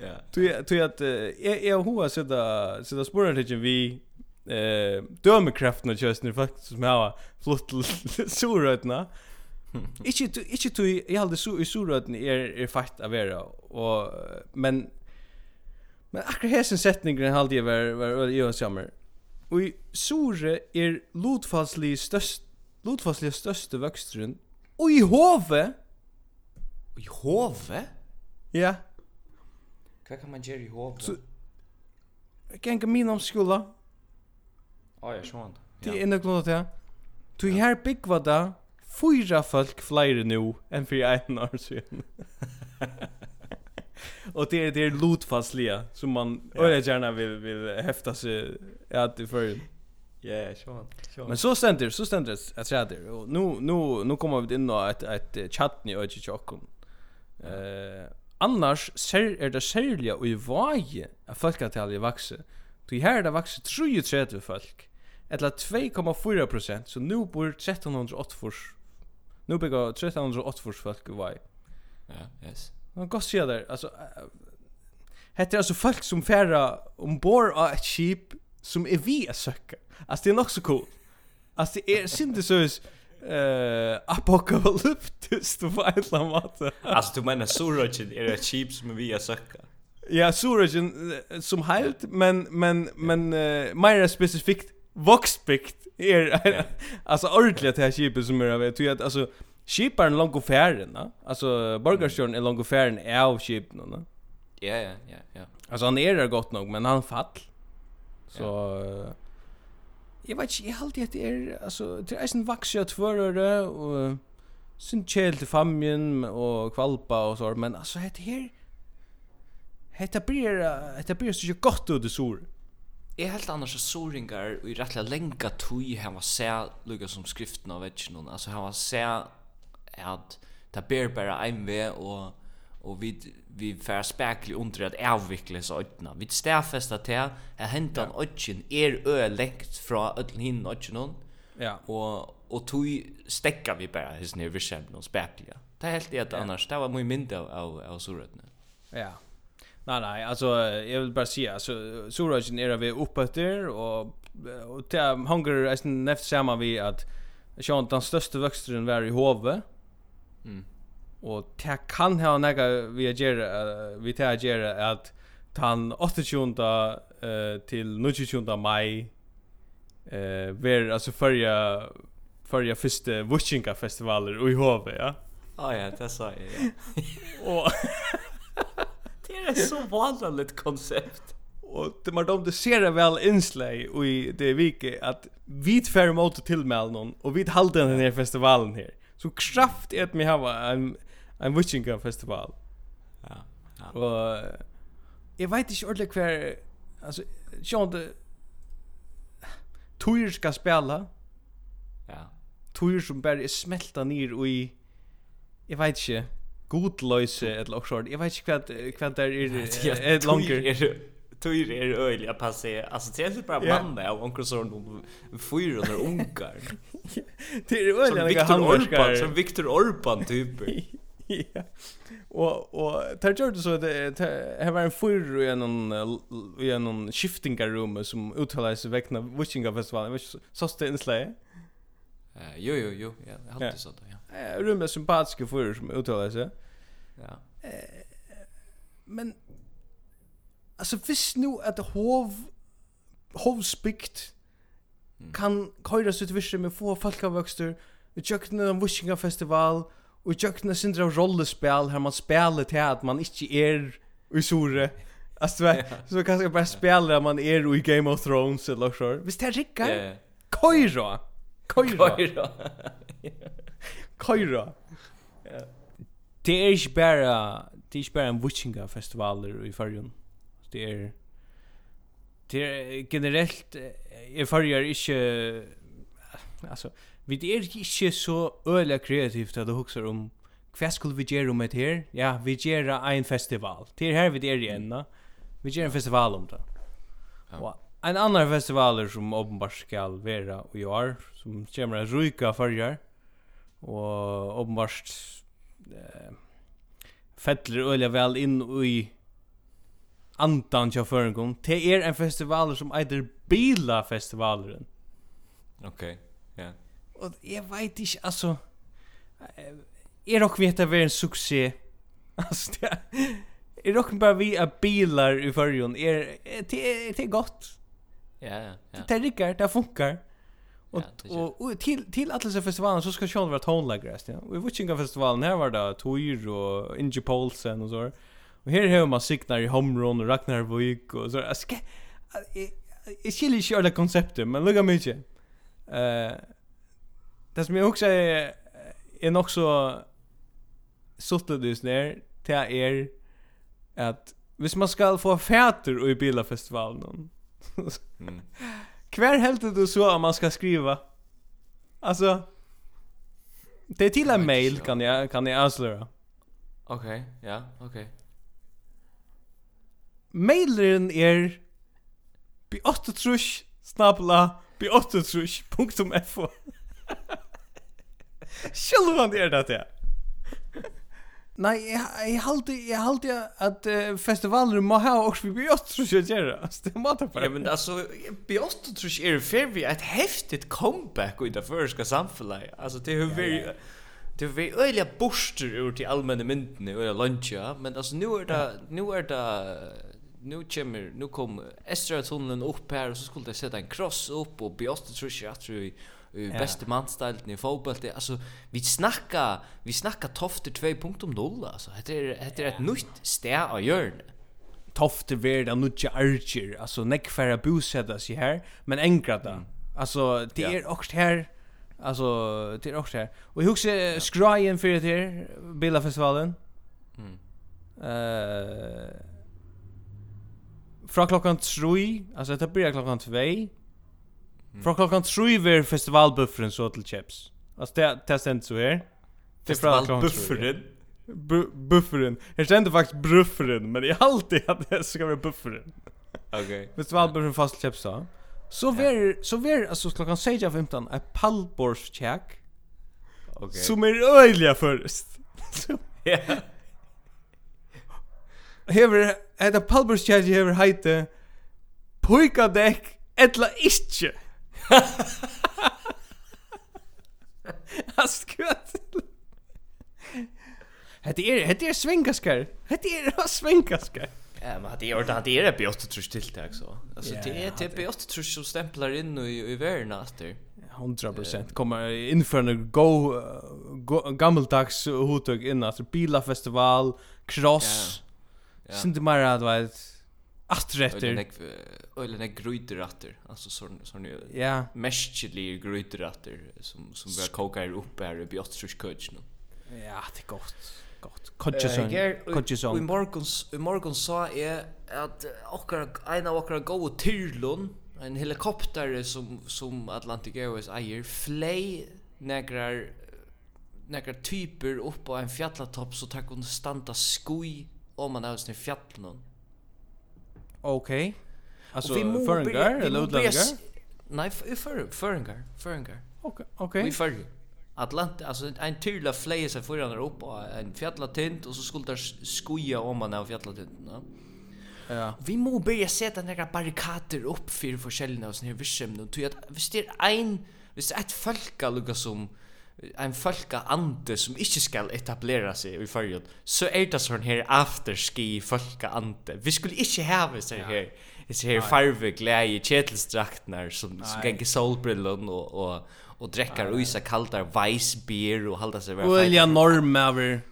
Speaker 2: Ja.
Speaker 3: Tu att jag jag hur så där så där spårar vi eh dömekraften och just nu faktiskt som har flott surötna. Ikkje tu ikkje tu jag hade så i surötna är är fakt av vara och men men akkurat hesen setningen hade jag var var jag sammer. Og i sure er lotfallslig størst lotfallslig störste växtrun Og i hove och
Speaker 2: i hove?
Speaker 3: Ja.
Speaker 2: Hva kan man gjøre i hodet?
Speaker 3: Så, jeg kan ikke minne om skola.
Speaker 2: Å, jeg skjønner.
Speaker 3: Det er inne klart det. Du her byggva da, fyra folk flere nu enn for en år siden. Og det er, det er lotfastliga som man ja. öra gärna vill vill häfta sig att det för.
Speaker 2: Ja, ja, så.
Speaker 3: Men så ständer så ständer det att säga det. Och nu nu nu kommer vi in då ett ett chatni och ett chokum. Eh Annars ser, er det særlig og i vage at folketallet vakser. Så her er det vakser 33 folk. eller 2,4 prosent, så nu bor 1308 Nu bygger 1308 folk i vage.
Speaker 2: Ja, yes.
Speaker 3: Men godt sier der, altså... Hette er altså folk som færa ombord av et skip som er vi er søkka. Altså, det er nok så cool. Altså, det er sindesøys eh apokalyptiskt på ett eller annat
Speaker 2: Alltså du menar surrogen är det cheap som vi har söka.
Speaker 3: Ja, surrogen som helt men men men uh, mer specifikt Voxpikt är alltså (laughs) ordentligt det här cheapet som är av det att alltså Skiparen är långt och färden, alltså borgarstjärn är långt och färden är av skipen, va?
Speaker 2: Ja, ja, ja, ja.
Speaker 3: Alltså han är där gott nog, men han fall. Så Jeg vet ikke, jeg halte at det er, altså, det er eisen vaksia tvørere, og sin kjel til famjen, og kvalpa og så, men altså, hette her, hette blir, hette blir så ikke godt ut i sur.
Speaker 2: Jeg helt annars at soringar, og i rettelig lenga tui, han var se, lukka som skriften av vetsjen, altså, han var se, at det ber bare ein ve, og och vi vi fer spekli under at avvikla så ödna. Vi stäfesta till att hentan en er är öläkt från ödlen hin ödgen.
Speaker 3: Ja.
Speaker 2: Och och tui stekka vi bara his near vision någon spekli. Det helt det at annars. Det var mycket mindre av av surrödna.
Speaker 3: Ja. Nej nej, alltså jag vill bara säga alltså surrödgen är vi uppåt och och till hunger är näst samma vi att Sean den största växten var i Hove.
Speaker 2: Mm
Speaker 3: og det kan ha nega vi a vi te a gjere at tan 28. Uh, til 29. mai eh uh, ver alltså förja förja första Wushinga festivaler i hove ja.
Speaker 2: Ah ja, det sa jag.
Speaker 3: Och
Speaker 2: det är så vanligt koncept.
Speaker 3: Och det man de det ser väl inslag och i det vike att vi tvär mot till Melnon och vi halden den här festivalen här. Så kraft är at vi har en en vikinga festival.
Speaker 2: Ja. ja.
Speaker 3: Og jeg vet ikke ordentlig hver altså sjón det tuir skal spela.
Speaker 2: Ja.
Speaker 3: Tuir som bare er smelta nir i jeg vet ikke godløse (laughs) eller også jeg vet ikke hva hva der er (laughs) er langer
Speaker 2: tur er öliga passe alltså det er är
Speaker 3: bara
Speaker 2: mann av onkel sånn de fyra under onkar
Speaker 3: det
Speaker 2: är öliga
Speaker 3: han
Speaker 2: som Viktor Orban typer. (laughs) (laughs)
Speaker 3: Ja. Och och där gjorde så det her var en fyr i en i en shiftingar room som uttalades väckna Wishing of Festival. Så stod det.
Speaker 2: Eh jo jo jo, ja, jeg
Speaker 3: hade
Speaker 2: så då, ja.
Speaker 3: Eh rummet sympatiske fyr som uttalades.
Speaker 2: Ja.
Speaker 3: Eh men alltså visst nu att hov hovspikt kan köra sig till med få folkavöxter, utjökna en Wishing Festival. Mm Och jag kunde syndra av rollespel här man spelar till att man inte är i sore. Alltså yeah. så kanske bara spelar man är i Game of Thrones eller så. Visst det rickar?
Speaker 2: Yeah.
Speaker 3: Koira. Koira.
Speaker 2: Koira.
Speaker 3: Koira. Ja. Det er ikke bare, det er ikke bare en witchinga festivaler i förrjun. Det er, det er är i är er ikke, altså, vi er ikke så øyla kreativt at du husker om hva skulle vi gjøre om et her? Ja, vi gjør en festival. Det er her vi er igjen, da. Vi gjør en festival om det. Ja. Og en annan festivaler som åpenbart skal være i år, som kommer en ryka førjar, og åpenbart eh, fettler øyla vel inn i andan til førengum. Det er en festivaler som eitir Bila-festivalen.
Speaker 2: Okej, ja.
Speaker 3: Yeah og jeg vet ikke, altså, er dere vet at det er en suksess, (laughs) altså, det er, er dere bare vi er bilar i fyrrjon, er, det er, det er godt.
Speaker 2: Ja, ja, ja.
Speaker 3: Det rikker, det funkar. Og,
Speaker 2: ja,
Speaker 3: og, og til, til alle disse festivalene så skal Sjøen være tonelagrest, ja. Og i Vuchinga-festivalen her var det Toir og Inge Poulsen og så. Og her har man Signar i Homron og Ragnar Vøyk og så. Jeg, jeg, jeg skiljer ikke alle konseptet, men lukka mye. Uh, Det som jag också är, är nog så suttet just ner till er att hvis man skal få fäter i bilafestivalen
Speaker 2: mm. (laughs)
Speaker 3: Kvar helt du så om man ska skriva? Alltså Det är till en mail kan jag kan jag avslöja.
Speaker 2: Okej, okay, ja, okej. Okay.
Speaker 3: Mailen är bi 8 trusch snabla bi 8 trusch.fo Självan är det det. Nej, jag halt jag halt jag att uh, festivaler må ha också vi bjöst så jag gör det. Det måste på.
Speaker 2: Ja men alltså bjöst tror jag är fair vi ett häftigt comeback i det första samhället. Alltså det hur vi det vi öliga borster ur till allmänna mynden och luncha, men alltså nu är det nu är det nu kommer nu kommer Estra tunneln upp här och så skulle det sätta en cross upp och bjöst tror jag att vi
Speaker 3: ja.
Speaker 2: bästa manställt i fotboll det alltså vi snacka vi snacka Tofte 2.0 alltså det är det är ett nytt stär av Jörn
Speaker 3: Tofte vär där nutje Archer alltså neck färra bosätta sig här men engrata mm. alltså det är också här alltså det är också här och jag husker skrajen för det här Billa festivalen
Speaker 2: mm.
Speaker 3: Uh, från klockan 3, alltså det börjar klockan 2, Mm. Från klockan 3 var festivalbuffren så till chips. Alltså det det ständs så här.
Speaker 2: Festivalbufferen.
Speaker 3: Bu bufferen. Jag kände faktiskt bufferen, men jag alltid att det (laughs) ska vara bufferen.
Speaker 2: Okej.
Speaker 3: Okay. Festivalbuffren fast chips så. Så ver så ver alltså klockan 6:15 ett pallborscheck.
Speaker 2: Okej. Okay.
Speaker 3: Som är öjliga först. (laughs)
Speaker 2: Ja.
Speaker 3: Hever, et a pulverskjæði hever heite Poikadekk etla ikkje (laughs) Hast gehört? Hette er, hette er svengaskar. Hette er (laughs) svengaskar.
Speaker 2: Ja, men det är ordan det är bäst tror till det så. Alltså det är typ bäst tror som stämplar in i i världen efter.
Speaker 3: 100% kommer inför en go gammaldags hotog in att bilafestival, cross. Sint mer att vet atträtter.
Speaker 2: Eller när gröträtter. Alltså sån sån
Speaker 3: ja.
Speaker 2: Yeah. Mäschlig gröträtter som som vi kokar upp här i Björkskutsch nu.
Speaker 3: Ja, det är gott. Gott. Kutchson.
Speaker 2: Kutchson.
Speaker 3: I
Speaker 2: morgons i morgons sa är att och en av åkar gå tyrlon en helikopter som som Atlantic Airways äger flöj negrar negrar typer upp på en fjällatopp så tar hon standa skoj om man är i fjällen
Speaker 3: Okej.
Speaker 2: Okay. Alltså
Speaker 3: föringar eller
Speaker 2: utländingar? Nej, för föringar, föringar.
Speaker 3: Okej, okej.
Speaker 2: Vi för Atlant, alltså en tydla fleje sig föran Europa, en fjällatint och så skulle där skoja om man av fjällatinten, va?
Speaker 3: Ja.
Speaker 2: Vi må börja sätta några barrikader upp för försäljning och sån här vischem nu. Tror att visst det är en visst ett folka lukar som en folka ande som inte skal etablera sig i förrjun så är det sån här afterski folka ande vi skulle inte ha så här så här farve glädje chetelstraktnar som som gänge solbrillon och och och dricker isa kaltar weissbier och hålla sig väl
Speaker 3: Olja normaver.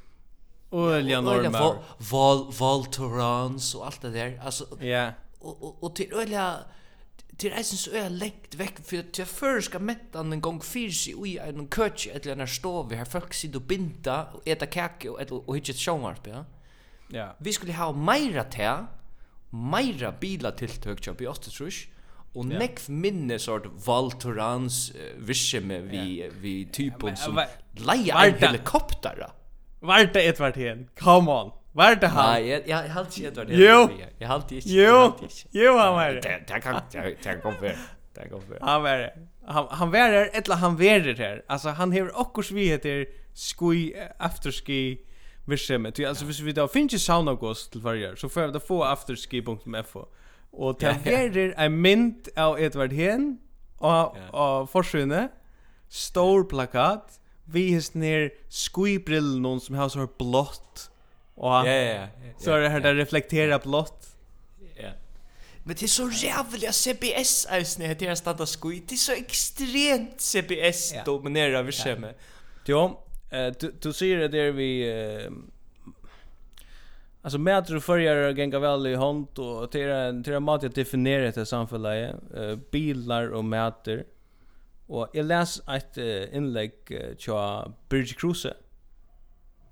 Speaker 3: Olja normaver.
Speaker 2: Val Valtorans och allt det där alltså
Speaker 3: ja.
Speaker 2: och och och till det er eisen så er lengt vekk, for til jeg før skal mette han en gang fyrir seg ui en køtje, eller en her stove, her folk sitter og binda, og eta kake, og, og, og hittet sjångarp, ja.
Speaker 3: Ja.
Speaker 2: Vi skulle ha meira te meira bila tiltøk, kjøp i 8 trus, og
Speaker 3: ja.
Speaker 2: nekv minne sort valtorans uh, virkjeme vi, ja. vi typen
Speaker 3: men,
Speaker 2: som leia en helikopter.
Speaker 3: Varta et vart hen, come on. Var det han?
Speaker 2: Nej, jag jag har inte var det.
Speaker 3: Jo.
Speaker 2: Jag har inte.
Speaker 3: Jo. Jo, han var det.
Speaker 2: Det kan det kan för. Det kan för.
Speaker 3: Han var det. Han han var det eller han var det här. Alltså han har också svigheter skoj afterski virsemme. Du alltså hvis vi då finns ju sound august till varje så får vi då få afterski.fo. Och det är en mint av Edward Hen och och försvinner stor plakat vi är ner skoj någon som har så här blått Och
Speaker 2: ja, ja, ja,
Speaker 3: så är det här där reflektera blott.
Speaker 2: Ja. Men det är så jävla CBS är det här stannar skoj. Det är så extremt CBS
Speaker 3: ja.
Speaker 2: dominerar vi med.
Speaker 3: Jo, du du ser det där vi uh, Alltså mäter och följer gänga väl i hand och till en till en mat att definiera det samhället eh bilar och mäter. Och jag läs ett uh, inlägg uh, tja Bridge Cruise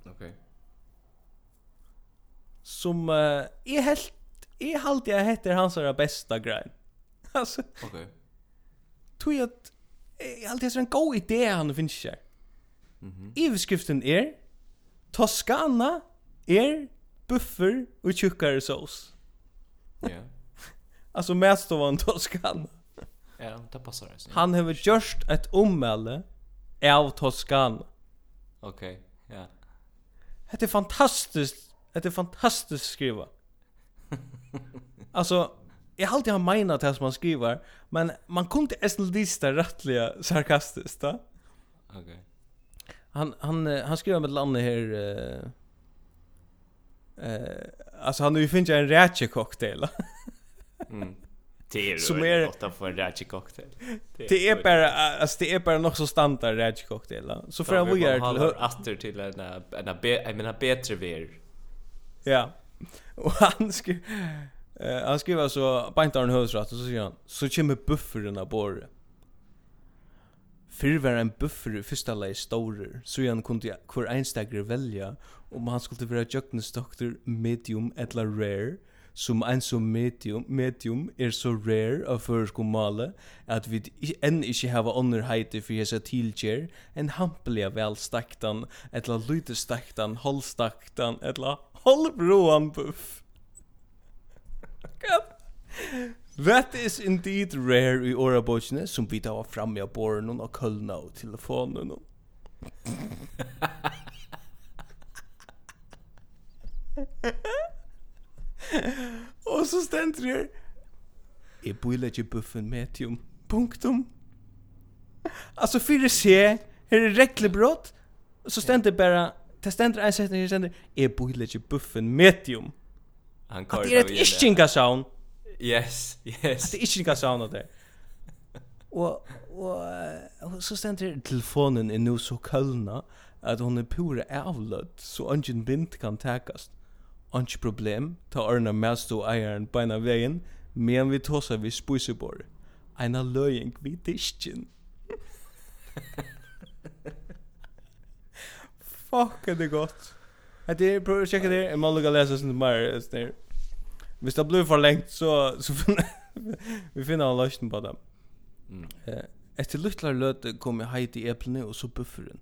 Speaker 2: Okej.
Speaker 3: Okay som uh, är helt är halt jag heter hans allra bästa grej. (laughs) Alltså.
Speaker 2: Okej. Okay.
Speaker 3: Tror jag att allt är en god idé han finns här. Mhm. Mm Överskriften är Toscana är buffer och tjockare sås.
Speaker 2: Ja. (laughs)
Speaker 3: Alltså mest av en Toscana.
Speaker 2: Ja, det passar det.
Speaker 3: Han har gjort ett ommälle av Toscana.
Speaker 2: Okej, ja. Yeah.
Speaker 3: Det är fantastiskt Det är fantastiskt skriva. alltså jag har alltid har menat det som man skriver, men man kunde inte lista rättliga sarkastiskt.
Speaker 2: Okej.
Speaker 3: Okay. Han han han skriver med landet här eh uh, uh, alltså han nu finns en rätche cocktail.
Speaker 2: mm. Det är
Speaker 3: som är
Speaker 2: ofta för en rätche cocktail.
Speaker 3: Det är bara alltså det är bara något så standard rätche cocktail. Så för att
Speaker 2: vi
Speaker 3: är
Speaker 2: till åter till en en en bättre ver
Speaker 3: Ja. (laughs) Och han skrev eh han skrev alltså bäntar en hösrat och så säger han så kommer buffern av bor. Fyrir var en buffer i fyrsta lei storer, så han kunde hver einstagre velja om han skulle være jøgnesdoktor medium eller rare, som en som medium, medium er så rare av føreskom male at vi enn ikkje hava underheite for hese tilgjer, en hampeliga velstaktan, etla lydestaktan, holdstaktan, etla Halvroan buff. That is indeed rare i orabotjene som vi tar fram i borren og kølna (laughs) og telefonen. og så stendur her Jeg bøyla ikke buffen medium Punktum (laughs) Altså fyrir se Her er reglebrott Så stendur bara det stendur en setning her stendur er bøyleiki buffen medium.
Speaker 2: Han kör.
Speaker 3: Det er ett iskinga.
Speaker 2: Yes, yes.
Speaker 3: Det är iskinga sound där. Och og så stendur telefonen er nu så kølna at hon er pura avlöd så ungen vind kan takast. Anki problem, ta orna mest og eieren beina vegin, men vi tåsa vi spuisebor. Eina løying vi diskin. (laughs) Fuck, er det godt. gott. Att prøv å sjekke det. En man lukar läsa sånn mer. Sånn. Hvis det blir for lengt, så, så finner (laughs) vi finner en løsning på det.
Speaker 2: Mm.
Speaker 3: Eh, efter løte kom jeg heit i eplene og så bufferen.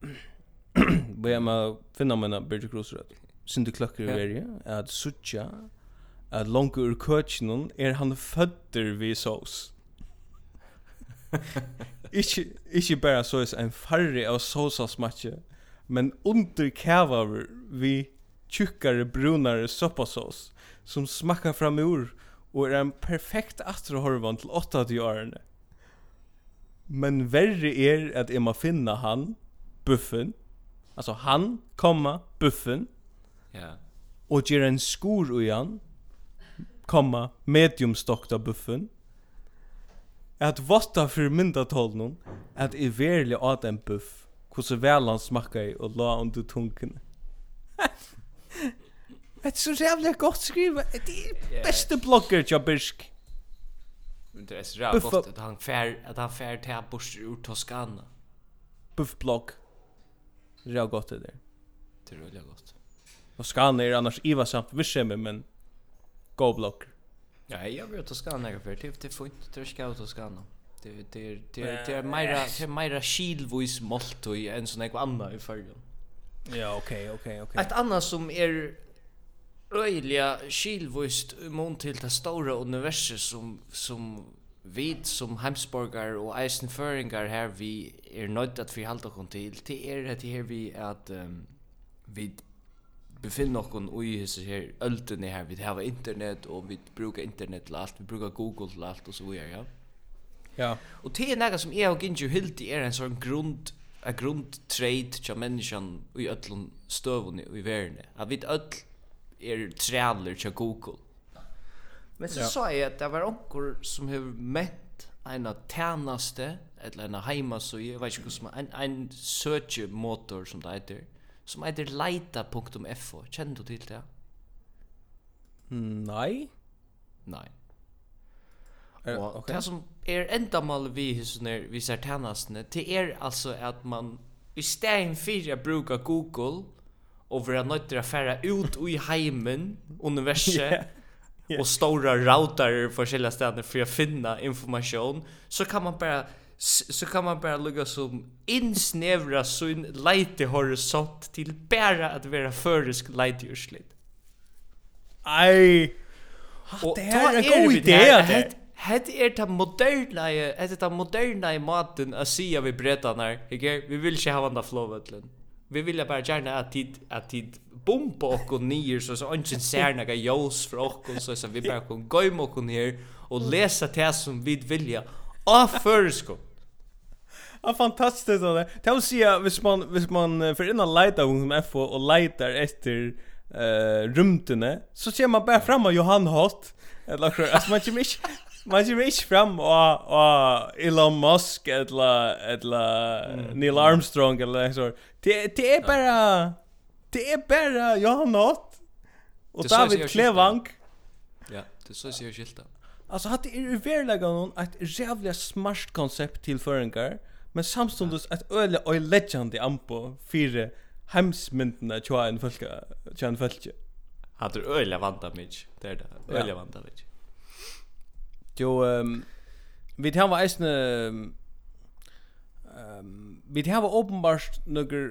Speaker 3: (clears throat) Börja med att finna mina Birgit Kroosröd. Sindu klokker i
Speaker 2: ja.
Speaker 3: verje, at suttja, at langt ur køtjenen er han fødder vi sås. (laughs) Ikke, ikke bare så er en farri av sosasmatje, men underkævaver vi tjukkare, brunare soppasås som smakkar fram ur og er en perfekt atrohorvan til 80 årene. Men verre er at jeg må finna han, buffen, altså han, komma, buffen,
Speaker 2: ja.
Speaker 3: og gjør en skor i han, komma, mediumstokta buffen, at votta fyrir myndatolnum at i verlig at en buff hvordan vel han smakka i og la under tungen (laughs) er så jævlig godt skriva Det er beste blogger Jabirsk.
Speaker 2: Men det er så
Speaker 3: rævlig
Speaker 2: godt at han fær at han fær til han bors ur Toskana.
Speaker 3: Buff blogg er godt det der
Speaker 2: Det er gott.
Speaker 3: godt Toskana er annars ivasamt vissemme men Go blogger
Speaker 2: Ja, jag vill ta skanna för det det får inte ska ut och skanna. Det det det det är mera det är mera skilvis molto och en sån där annan i färgen.
Speaker 3: Ja, okej, okej, okej.
Speaker 2: Ett annat som är öjliga skilvist mån till det stora universum som som vi som hemsborgar och eisenföringar här vi är nöjda att vi håller kon till det är det här vi att um, vi befinner oss i hese her öldene her, vi har internet og vi brukar internet til alt, vi brukar Google til alt og så videre, ja.
Speaker 3: Ja.
Speaker 2: Og det er nega som jeg og Ginju hildi er en sånn grund, en trade til menneskjan i öllun støvun i verden. At vi öll er træler til Google. Men så ja. sa jeg at det var onkur som hefur mett eina tænaste, eller eina så jeg vet ikke hva som, en, en søtje motor som det heter, som heter leita.fo. Kjenner du til det?
Speaker 3: Nei.
Speaker 2: Nei.
Speaker 3: Er,
Speaker 2: og
Speaker 3: okay.
Speaker 2: det som er endamal vi husner, vi ser tjenestene, det er altså at man i stedet for å bruke Google og være nødt til å fære ut i heimen, (laughs) universet, yeah. Yeah. og stora router forskjellige steder for å finne informasjon, så kan man bare så kan man bara lugga som insnävra sin lite horisont till bara att vara förisk lite
Speaker 3: urslit.
Speaker 2: Aj.
Speaker 3: Och det
Speaker 2: här
Speaker 3: är en god idé det.
Speaker 2: Het er ta moderna, het er ta moderna i maten att säga vi bretarna. Okej, vi vill inte ha den flowvetlen. Vi vill bara gärna att tid att tid bomba och nier så så ingen ser några jos för och så så vi bara kan gå och ner och läsa det som vi vill ja. Av förskott. (laughs)
Speaker 3: Ja, fantastiskt det. Det vill säga, hvis man, hvis man för innan lightar om FO och lightar efter uh, rymdene, så ser man bara fram av Johan Hott. Eller så, alltså man kommer inte, man kommer inte fram av, av Elon Musk eller, eller mm. Neil Armstrong eller så. Det, det är bara, det är bara Johan Hott. Och David Klevank.
Speaker 2: Ja, det så ser jag skilta.
Speaker 3: Alltså hade i verkligen någon ett jävla smart koncept till föringar men samstundes ett öle och legend i ampo fyra hemsmyndna tjoa en folka tjoa en folka
Speaker 2: att det öle vanta mig. Det är det. Öle vanta mig.
Speaker 3: Jo um, vi tar var eisne um, vi tar var åpenbart några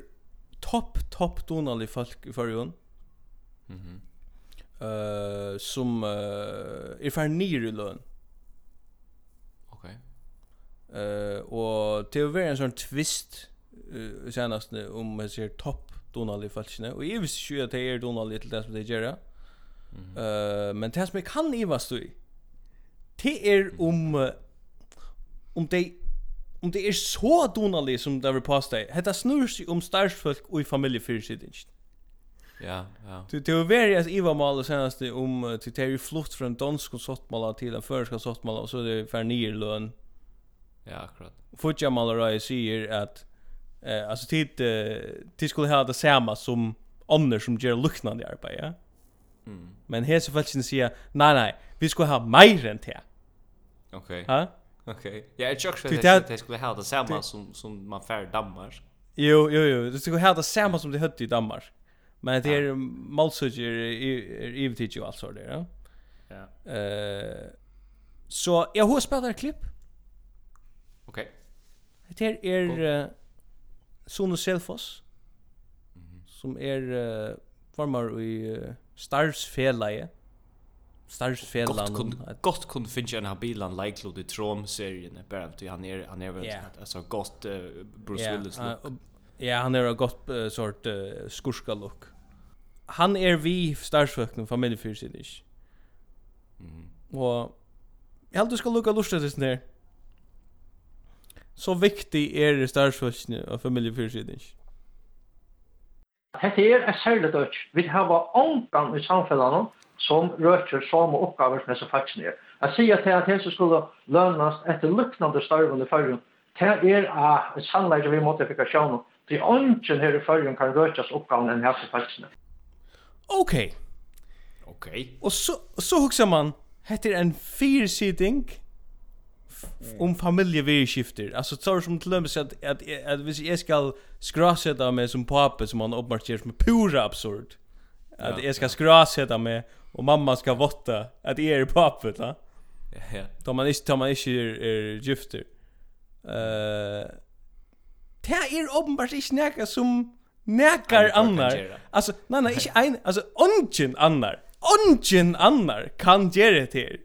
Speaker 3: topp topp donalig folk i förrjun
Speaker 2: mhm. Mm -hmm.
Speaker 3: uh, som uh, er fær nir i løn. Eh och det var en sån twist eh senast om man ser topp Donald i falskne och jag visste ju at det Donald lite där som det gör. Eh men det som jag kan i vad du det är om om det om det är så Donald som där vi postar. Hetta snurr sig om starsfolk och i familjefyrsidning.
Speaker 2: Ja, ja.
Speaker 3: Det det var ju alltså Eva Mal senast om till Terry flukt från dansk sottmala till en förska sottmala och så det för nyer lön
Speaker 2: Ja, akkurat.
Speaker 3: Futja Malarai säger att eh alltså tid eh, tid skulle ha det samma som andra som gör liknande arbete, ja.
Speaker 2: Mm.
Speaker 3: Men här så fallet säger nej nej, vi ska ha mer än det.
Speaker 2: Okej. Okay.
Speaker 3: Ha?
Speaker 2: Okej. Okay. Ja, jag tror att
Speaker 3: det
Speaker 2: skulle ha det samma som som man fär dammar.
Speaker 3: Jo, jo, jo. Det skulle ha det samma som det hade i dammar. Men det är malsuger i i ju alltså det, ja.
Speaker 2: Ja.
Speaker 3: Eh så jag har spelat ett klipp Det här er uh, Sono Selfos mm -hmm. som er uh, formar i uh,
Speaker 2: Starsfelaget.
Speaker 3: starsfelan
Speaker 2: Gott, gott kun finna en habilan likely the Trom serien bara att han är han är väl alltså gott uh, Bruce
Speaker 3: yeah,
Speaker 2: Willis look.
Speaker 3: Ja, han är en gott uh, sort uh, skurska look. Han är vi Starsfucken familjefyrsinish.
Speaker 2: Mhm.
Speaker 3: Och jag hade ska lucka lustigt det där så viktig er det størsvøsene og familiefyrsidning?
Speaker 6: Hette er et særlig dødt. Vi har ångan i samfunnet som røker samme oppgaver som disse så faktisk nere. Jeg sier til at helse skulle lønnes etter luknande størven i førjen. Det er et sannleik vi måtte fikk sjåne. Det er ånden her i førjen kan røkes oppgaven enn disse faktisk
Speaker 3: nere.
Speaker 2: Ok. Ok.
Speaker 3: Og så, så hukser man, hette er en fyrsidning, om familjevirskifter. Alltså så är som till exempel att att att hvis jag ska skrasa med som pappa som han uppmärkar som pura absurd.
Speaker 2: Att
Speaker 3: jag ska skrasa med och mamma ska votta att det är pappa, va?
Speaker 2: Ja, ja.
Speaker 3: Då man inte tar man inte är gifter. Eh Det är uppenbart inte näka som näkar annar. Alltså, nej, nej, inte en, alltså, ungen annar ungen annar kan göra det här.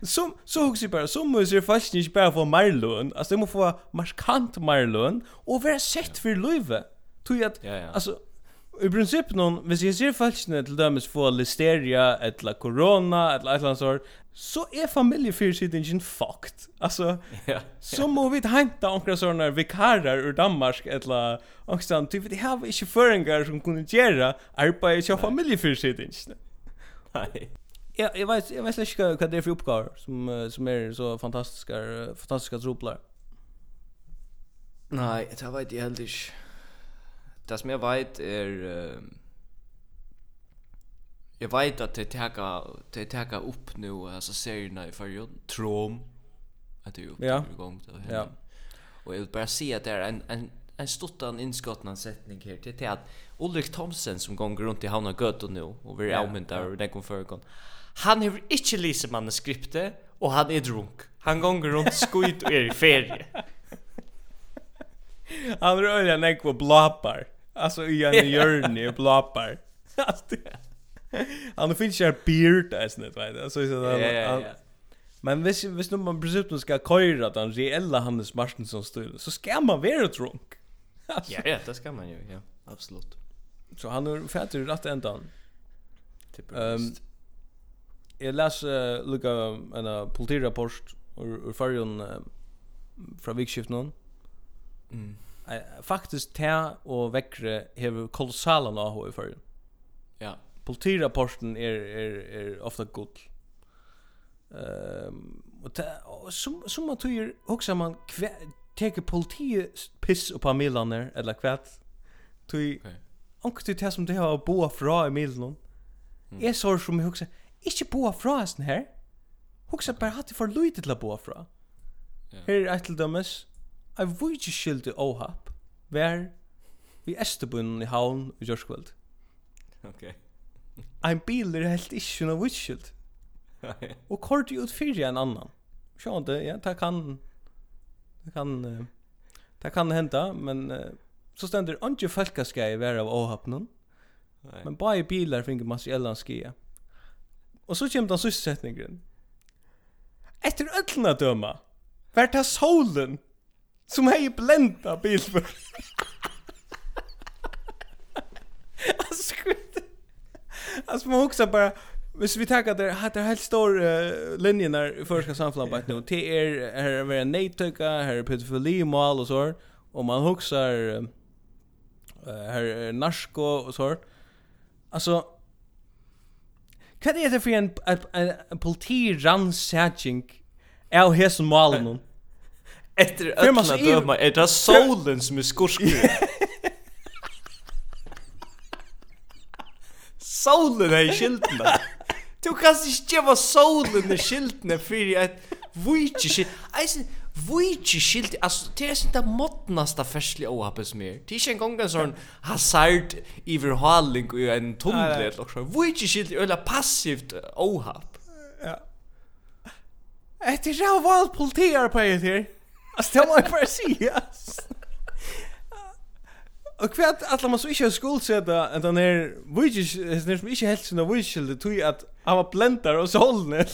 Speaker 3: (laughs) Som så hooks bara som måste ju fast inte bara för Marlon, alltså det måste få markant Marlon och vara sett för Löve. Tror jag att alltså I princip någon, hvis jeg ser falskene til dømes få listeria, eller korona, eller etla sår, så er familiefyrsidingen fucked. Altså,
Speaker 2: ja,
Speaker 3: så må vi henta onkra sånne vikarer ur Danmark, etla ångstan, typ, de har ikke føringar som kunne gjøre arbeid til familiefyrsidingen.
Speaker 2: Nei.
Speaker 3: Ja, jeg vet, jeg vet ikke hva det er for oppgaver som, som er så fantastiske, fantastiske troplar.
Speaker 2: Nei, det vet jeg heller inte. Det som jeg vet er uh, Jeg vet at det teka det teka upp nu alltså serierna i förr Trom att det är uppe
Speaker 3: ja.
Speaker 2: igång då.
Speaker 3: Ja.
Speaker 2: Och jag vill bara se att det är en en en stuttan inskottnan setning här till till att Ulrik Thomsen som går runt i Havna Göt nu och vi är
Speaker 3: ja.
Speaker 2: omyntar och den kom förr Han har inte läst manuskriptet och han är drunk. Han går runt skit och är i ferie. (laughs)
Speaker 3: Han är öliga näck på blapar. Alltså i en hjörne och blapar. Han finns ju en beard där snett, vet du. Alltså så
Speaker 2: ja.
Speaker 3: Men hvis, hvis nu man precis ska köra den reella Hannes Martinsson stil så ska man vara drunk. alltså.
Speaker 2: Ja, ja, det ska man ju, ja. Absolut.
Speaker 3: Så han är fett ur rätt ändan.
Speaker 2: Typ
Speaker 3: um, Jag läs uh, lukka en uh, politirapport ur, ur färgen uh, fra vikskift
Speaker 2: någon.
Speaker 3: Mm. Faktisk te og vekkre hever kolossalan av i fyrir.
Speaker 2: Ja.
Speaker 3: Politirapporten er, er, er ofta god. Um, og te, og som, som man tyger, hoksa man, kve, teker politiet piss oppa milaner, eller kvæt, tyg,
Speaker 2: okay.
Speaker 3: anker til det som det har boa fra i milanen,
Speaker 2: mm.
Speaker 3: er sår som jeg hoksa, ikke boa fra hesten her, hoksa bare hatt det for lyd til å boa fra.
Speaker 2: Yeah.
Speaker 3: Her er et til dømes, Jeg vil ikke skylde åhap Vær Vi Estebunnen i havn i Gjørskveld
Speaker 2: Ok.
Speaker 3: Ein bil er helt ikke noe vitskyld. (laughs) Og kort ut fyrir en annan. Sjån det, ja, det kan Det kan Det kan henda, men Så stender andre folkaskei vær av åhap
Speaker 2: noen
Speaker 3: Men bare bilar finner masse ellanskia Og så kommer den sysselsetningen Etter öllna døma vært ta solen som hej blända bilför. alltså Alltså man också bara Hvis vi tackar där hade helt stor uh, linjen där förska samflambat nu. Det är här är en nejtöka, här är pedofili mål och så och man huxar uh, här är narko och så. Alltså Kan det är för en en, en, en politi av hesen målen?
Speaker 2: Efter öppna döma är det solen som är skurskig. Solen är i skilten. Du kan inte ge vad solen är skilten för att vujtje skilten. Alltså, vujtje skilten. Alltså, det är inte det måttnaste färsliga ohappet som är. Det är inte en gång en sån hazard överhalning och en tunnel. Vujtje skilten är ett passivt ohapp.
Speaker 3: Ja. Det är så valt politier på det här. Alltså det må jag bara säga. Och kvart alla man så inte har skuldsätta att han är vilket är som inte helt såna vilket det tog att han var bländar och sålne.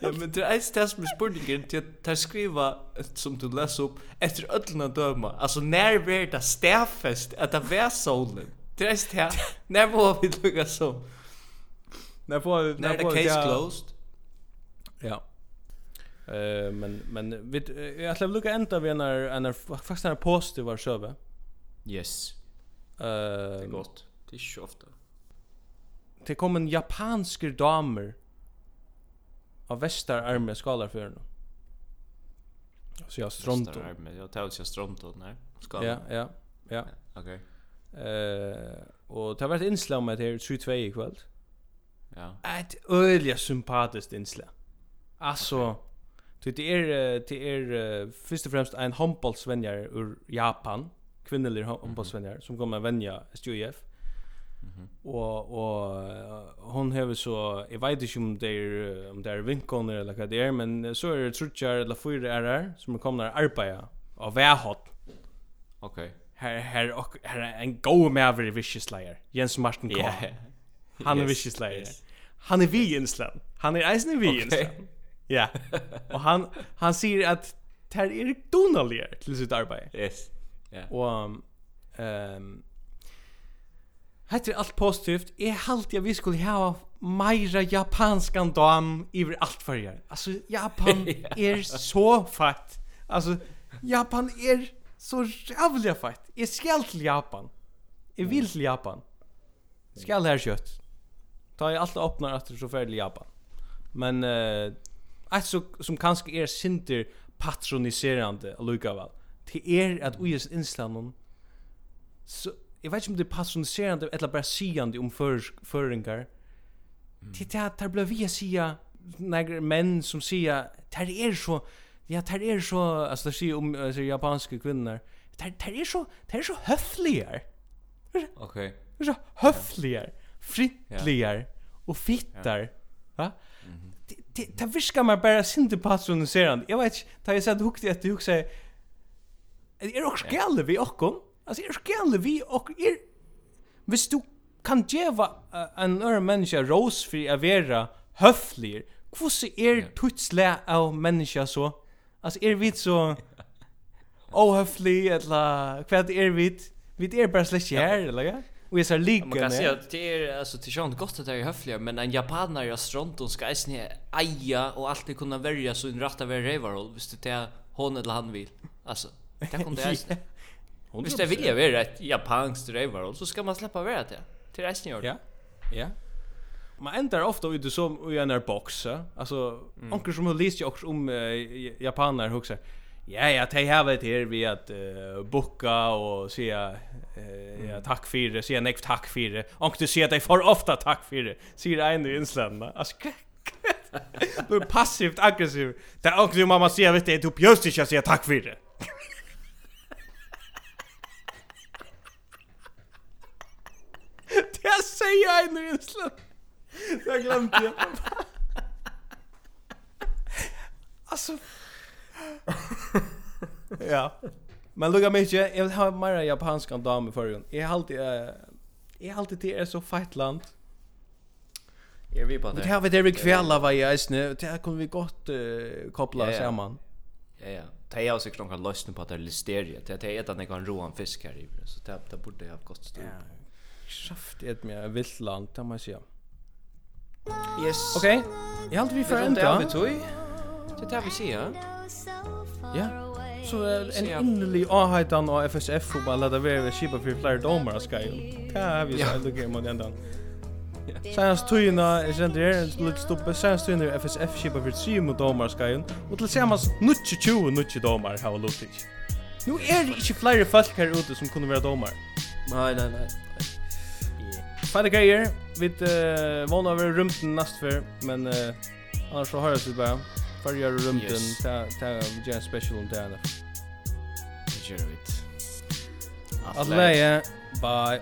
Speaker 2: Ja men det är ett test med spurningen till att ta skriva som du läser upp efter öllna döma. Alltså när blir det stäffest att det var sålne? Det är ett test. När var vi lukka så?
Speaker 3: När var
Speaker 2: vi? När det case closed?
Speaker 3: Ja. Eh men men vet jag skulle lucka ända vi när en faktiskt en positiv var söve.
Speaker 2: Yes.
Speaker 3: Eh
Speaker 2: det är gott. Det är ju ofta.
Speaker 3: Det kom en japansk damer av västar arme skalar för nu. Så jag stronto.
Speaker 2: Jag tar sig stronto när. Skalar.
Speaker 3: Ja, ja, ja.
Speaker 2: Okej.
Speaker 3: Eh och det har varit inslag med det här 22 ikväll.
Speaker 2: Ja.
Speaker 3: Ett öliga sympatiskt inslag. Alltså okay Så det är det är först och främst en handbollsvänjar ur Japan, kvinnlig handbollsvänjar mm -hmm. som kommer vänja SJF. Mm -hmm. Och och hon har så jag vet inte om det er, om det er vinkoner eller hva det er, men så är det trutjar eller fyra er her, som kommer att arbeta av vähot.
Speaker 2: Okej.
Speaker 3: Her, Här här och er en go med vicious layer. Jens Martin K.
Speaker 2: Yeah.
Speaker 3: Han är
Speaker 2: yes,
Speaker 3: vicious layer.
Speaker 2: Yes.
Speaker 3: Han är vi i Han är eisen i vi
Speaker 2: i
Speaker 3: Island. Ja. Och han han säger att Ter är donaligare till sitt arbete.
Speaker 2: Yes. Ja.
Speaker 3: Yeah. Och ehm um, Hetta er alt positivt. Eg halt ja vi skulle hava meira japanskan dam iver alt fyrir. Altså (laughs) Japan er så fett. Altså Japan er så rævliga fett. Eg skal til Japan. Eg vil til Japan. Skal her kjøtt. Ta i alt opnar at så fer til Japan. Men uh, ett så som kanske är er synder patroniserande allikevel. Det är er att ojes inslanon så jag vet inte om det är patroniserande eller bara siande om för föringar. Mm. Det är att det blir vi att säga några män som säger det är så ja, det är så alltså det säger om alltså, japanska kvinnor. Det det är så det är så höfligare.
Speaker 2: Okej.
Speaker 3: Det är så höfligare, frittligare och fittar. Ja. Va? Ja det det viskar man bara synte patroniserande. Jag vet inte, ta jag sett hukt efter hukt säger är det också gällde vi också. Alltså är det gällde vi och är visst du kan geva en ör människa ros för att vara höflig. Hur
Speaker 2: är
Speaker 3: tutsle av människa så? Alltså är vi så ohöflig eller vad är vi? Vi är bara släkt här eller ja? Och jag ser lika
Speaker 2: Man kan säga att det är alltså till sånt gott att det är höfliga men en japanare i Stronton ska ju eja och alltid kunna välja så en rätta vara rival visst det är hon eller han vill. Alltså det kommer det ens. Hon visst det vill jag vara ett japanskt rival så ska man släppa vara det till resten gör.
Speaker 3: Ja. Ja. Man ändrar ofta ut som i en box. Alltså mm. onkel som har läst ju också om uh, japaner huxar. Ja, ja, det har varit här vi att uh, booka och säga eh ja, tack för det, säga nej tack för det. Och du säger att det för ofta tack för det. Säger en i inslända. Alltså Du är passivt aggressiv. Det och du mamma säger vet du du bjöst inte säga tack för det. (laughs) Det säger en i inslända. Jag glömde det. (laughs) Alltså ja. Men lukka mig inte, jag vill ha meira japanska dame i förrjun. Jag har alltid, uh, jeg har alltid det er så feit land.
Speaker 2: Jeg vil på det.
Speaker 3: Vi har det vi kvälla var i eisne, det här kunne vi gott uh, koppla
Speaker 2: yeah,
Speaker 3: samman.
Speaker 2: Ja, ja. Det är säkert någon lösning på att det är listeria. Det är ett annat kan roa en fisk här i. Så det, det borde jag ha gått stort. Ja.
Speaker 3: Kraft är ett mer vilt land, det man säga.
Speaker 2: Yes.
Speaker 3: Okej. Okay. Jag har alltid vi för
Speaker 2: ända. Det är det vi säger.
Speaker 3: Ja så en innerlig avheitan av FSF och bara ladda vara kipa för flera domar ska ju. Det har vi
Speaker 2: så
Speaker 3: ändå game mot ändan. Senast tøyina er sendt her, en slutt stoppe, senast tøyina er FSF kipa for 3 mot domar skajen, og til samans 90-20 90 domar hava lutit. Nu er det ikke flere folk her ute som kunne være domar.
Speaker 2: Nej, nej, nej.
Speaker 3: Fæle greier, vi uh, vana over rumten nastfør, men uh, annars så høres vi bare. Färjar och rymden.
Speaker 2: Yes.
Speaker 3: Ta, ta, vi gör en special om det här.
Speaker 2: Det gör
Speaker 3: det. Alla Bye.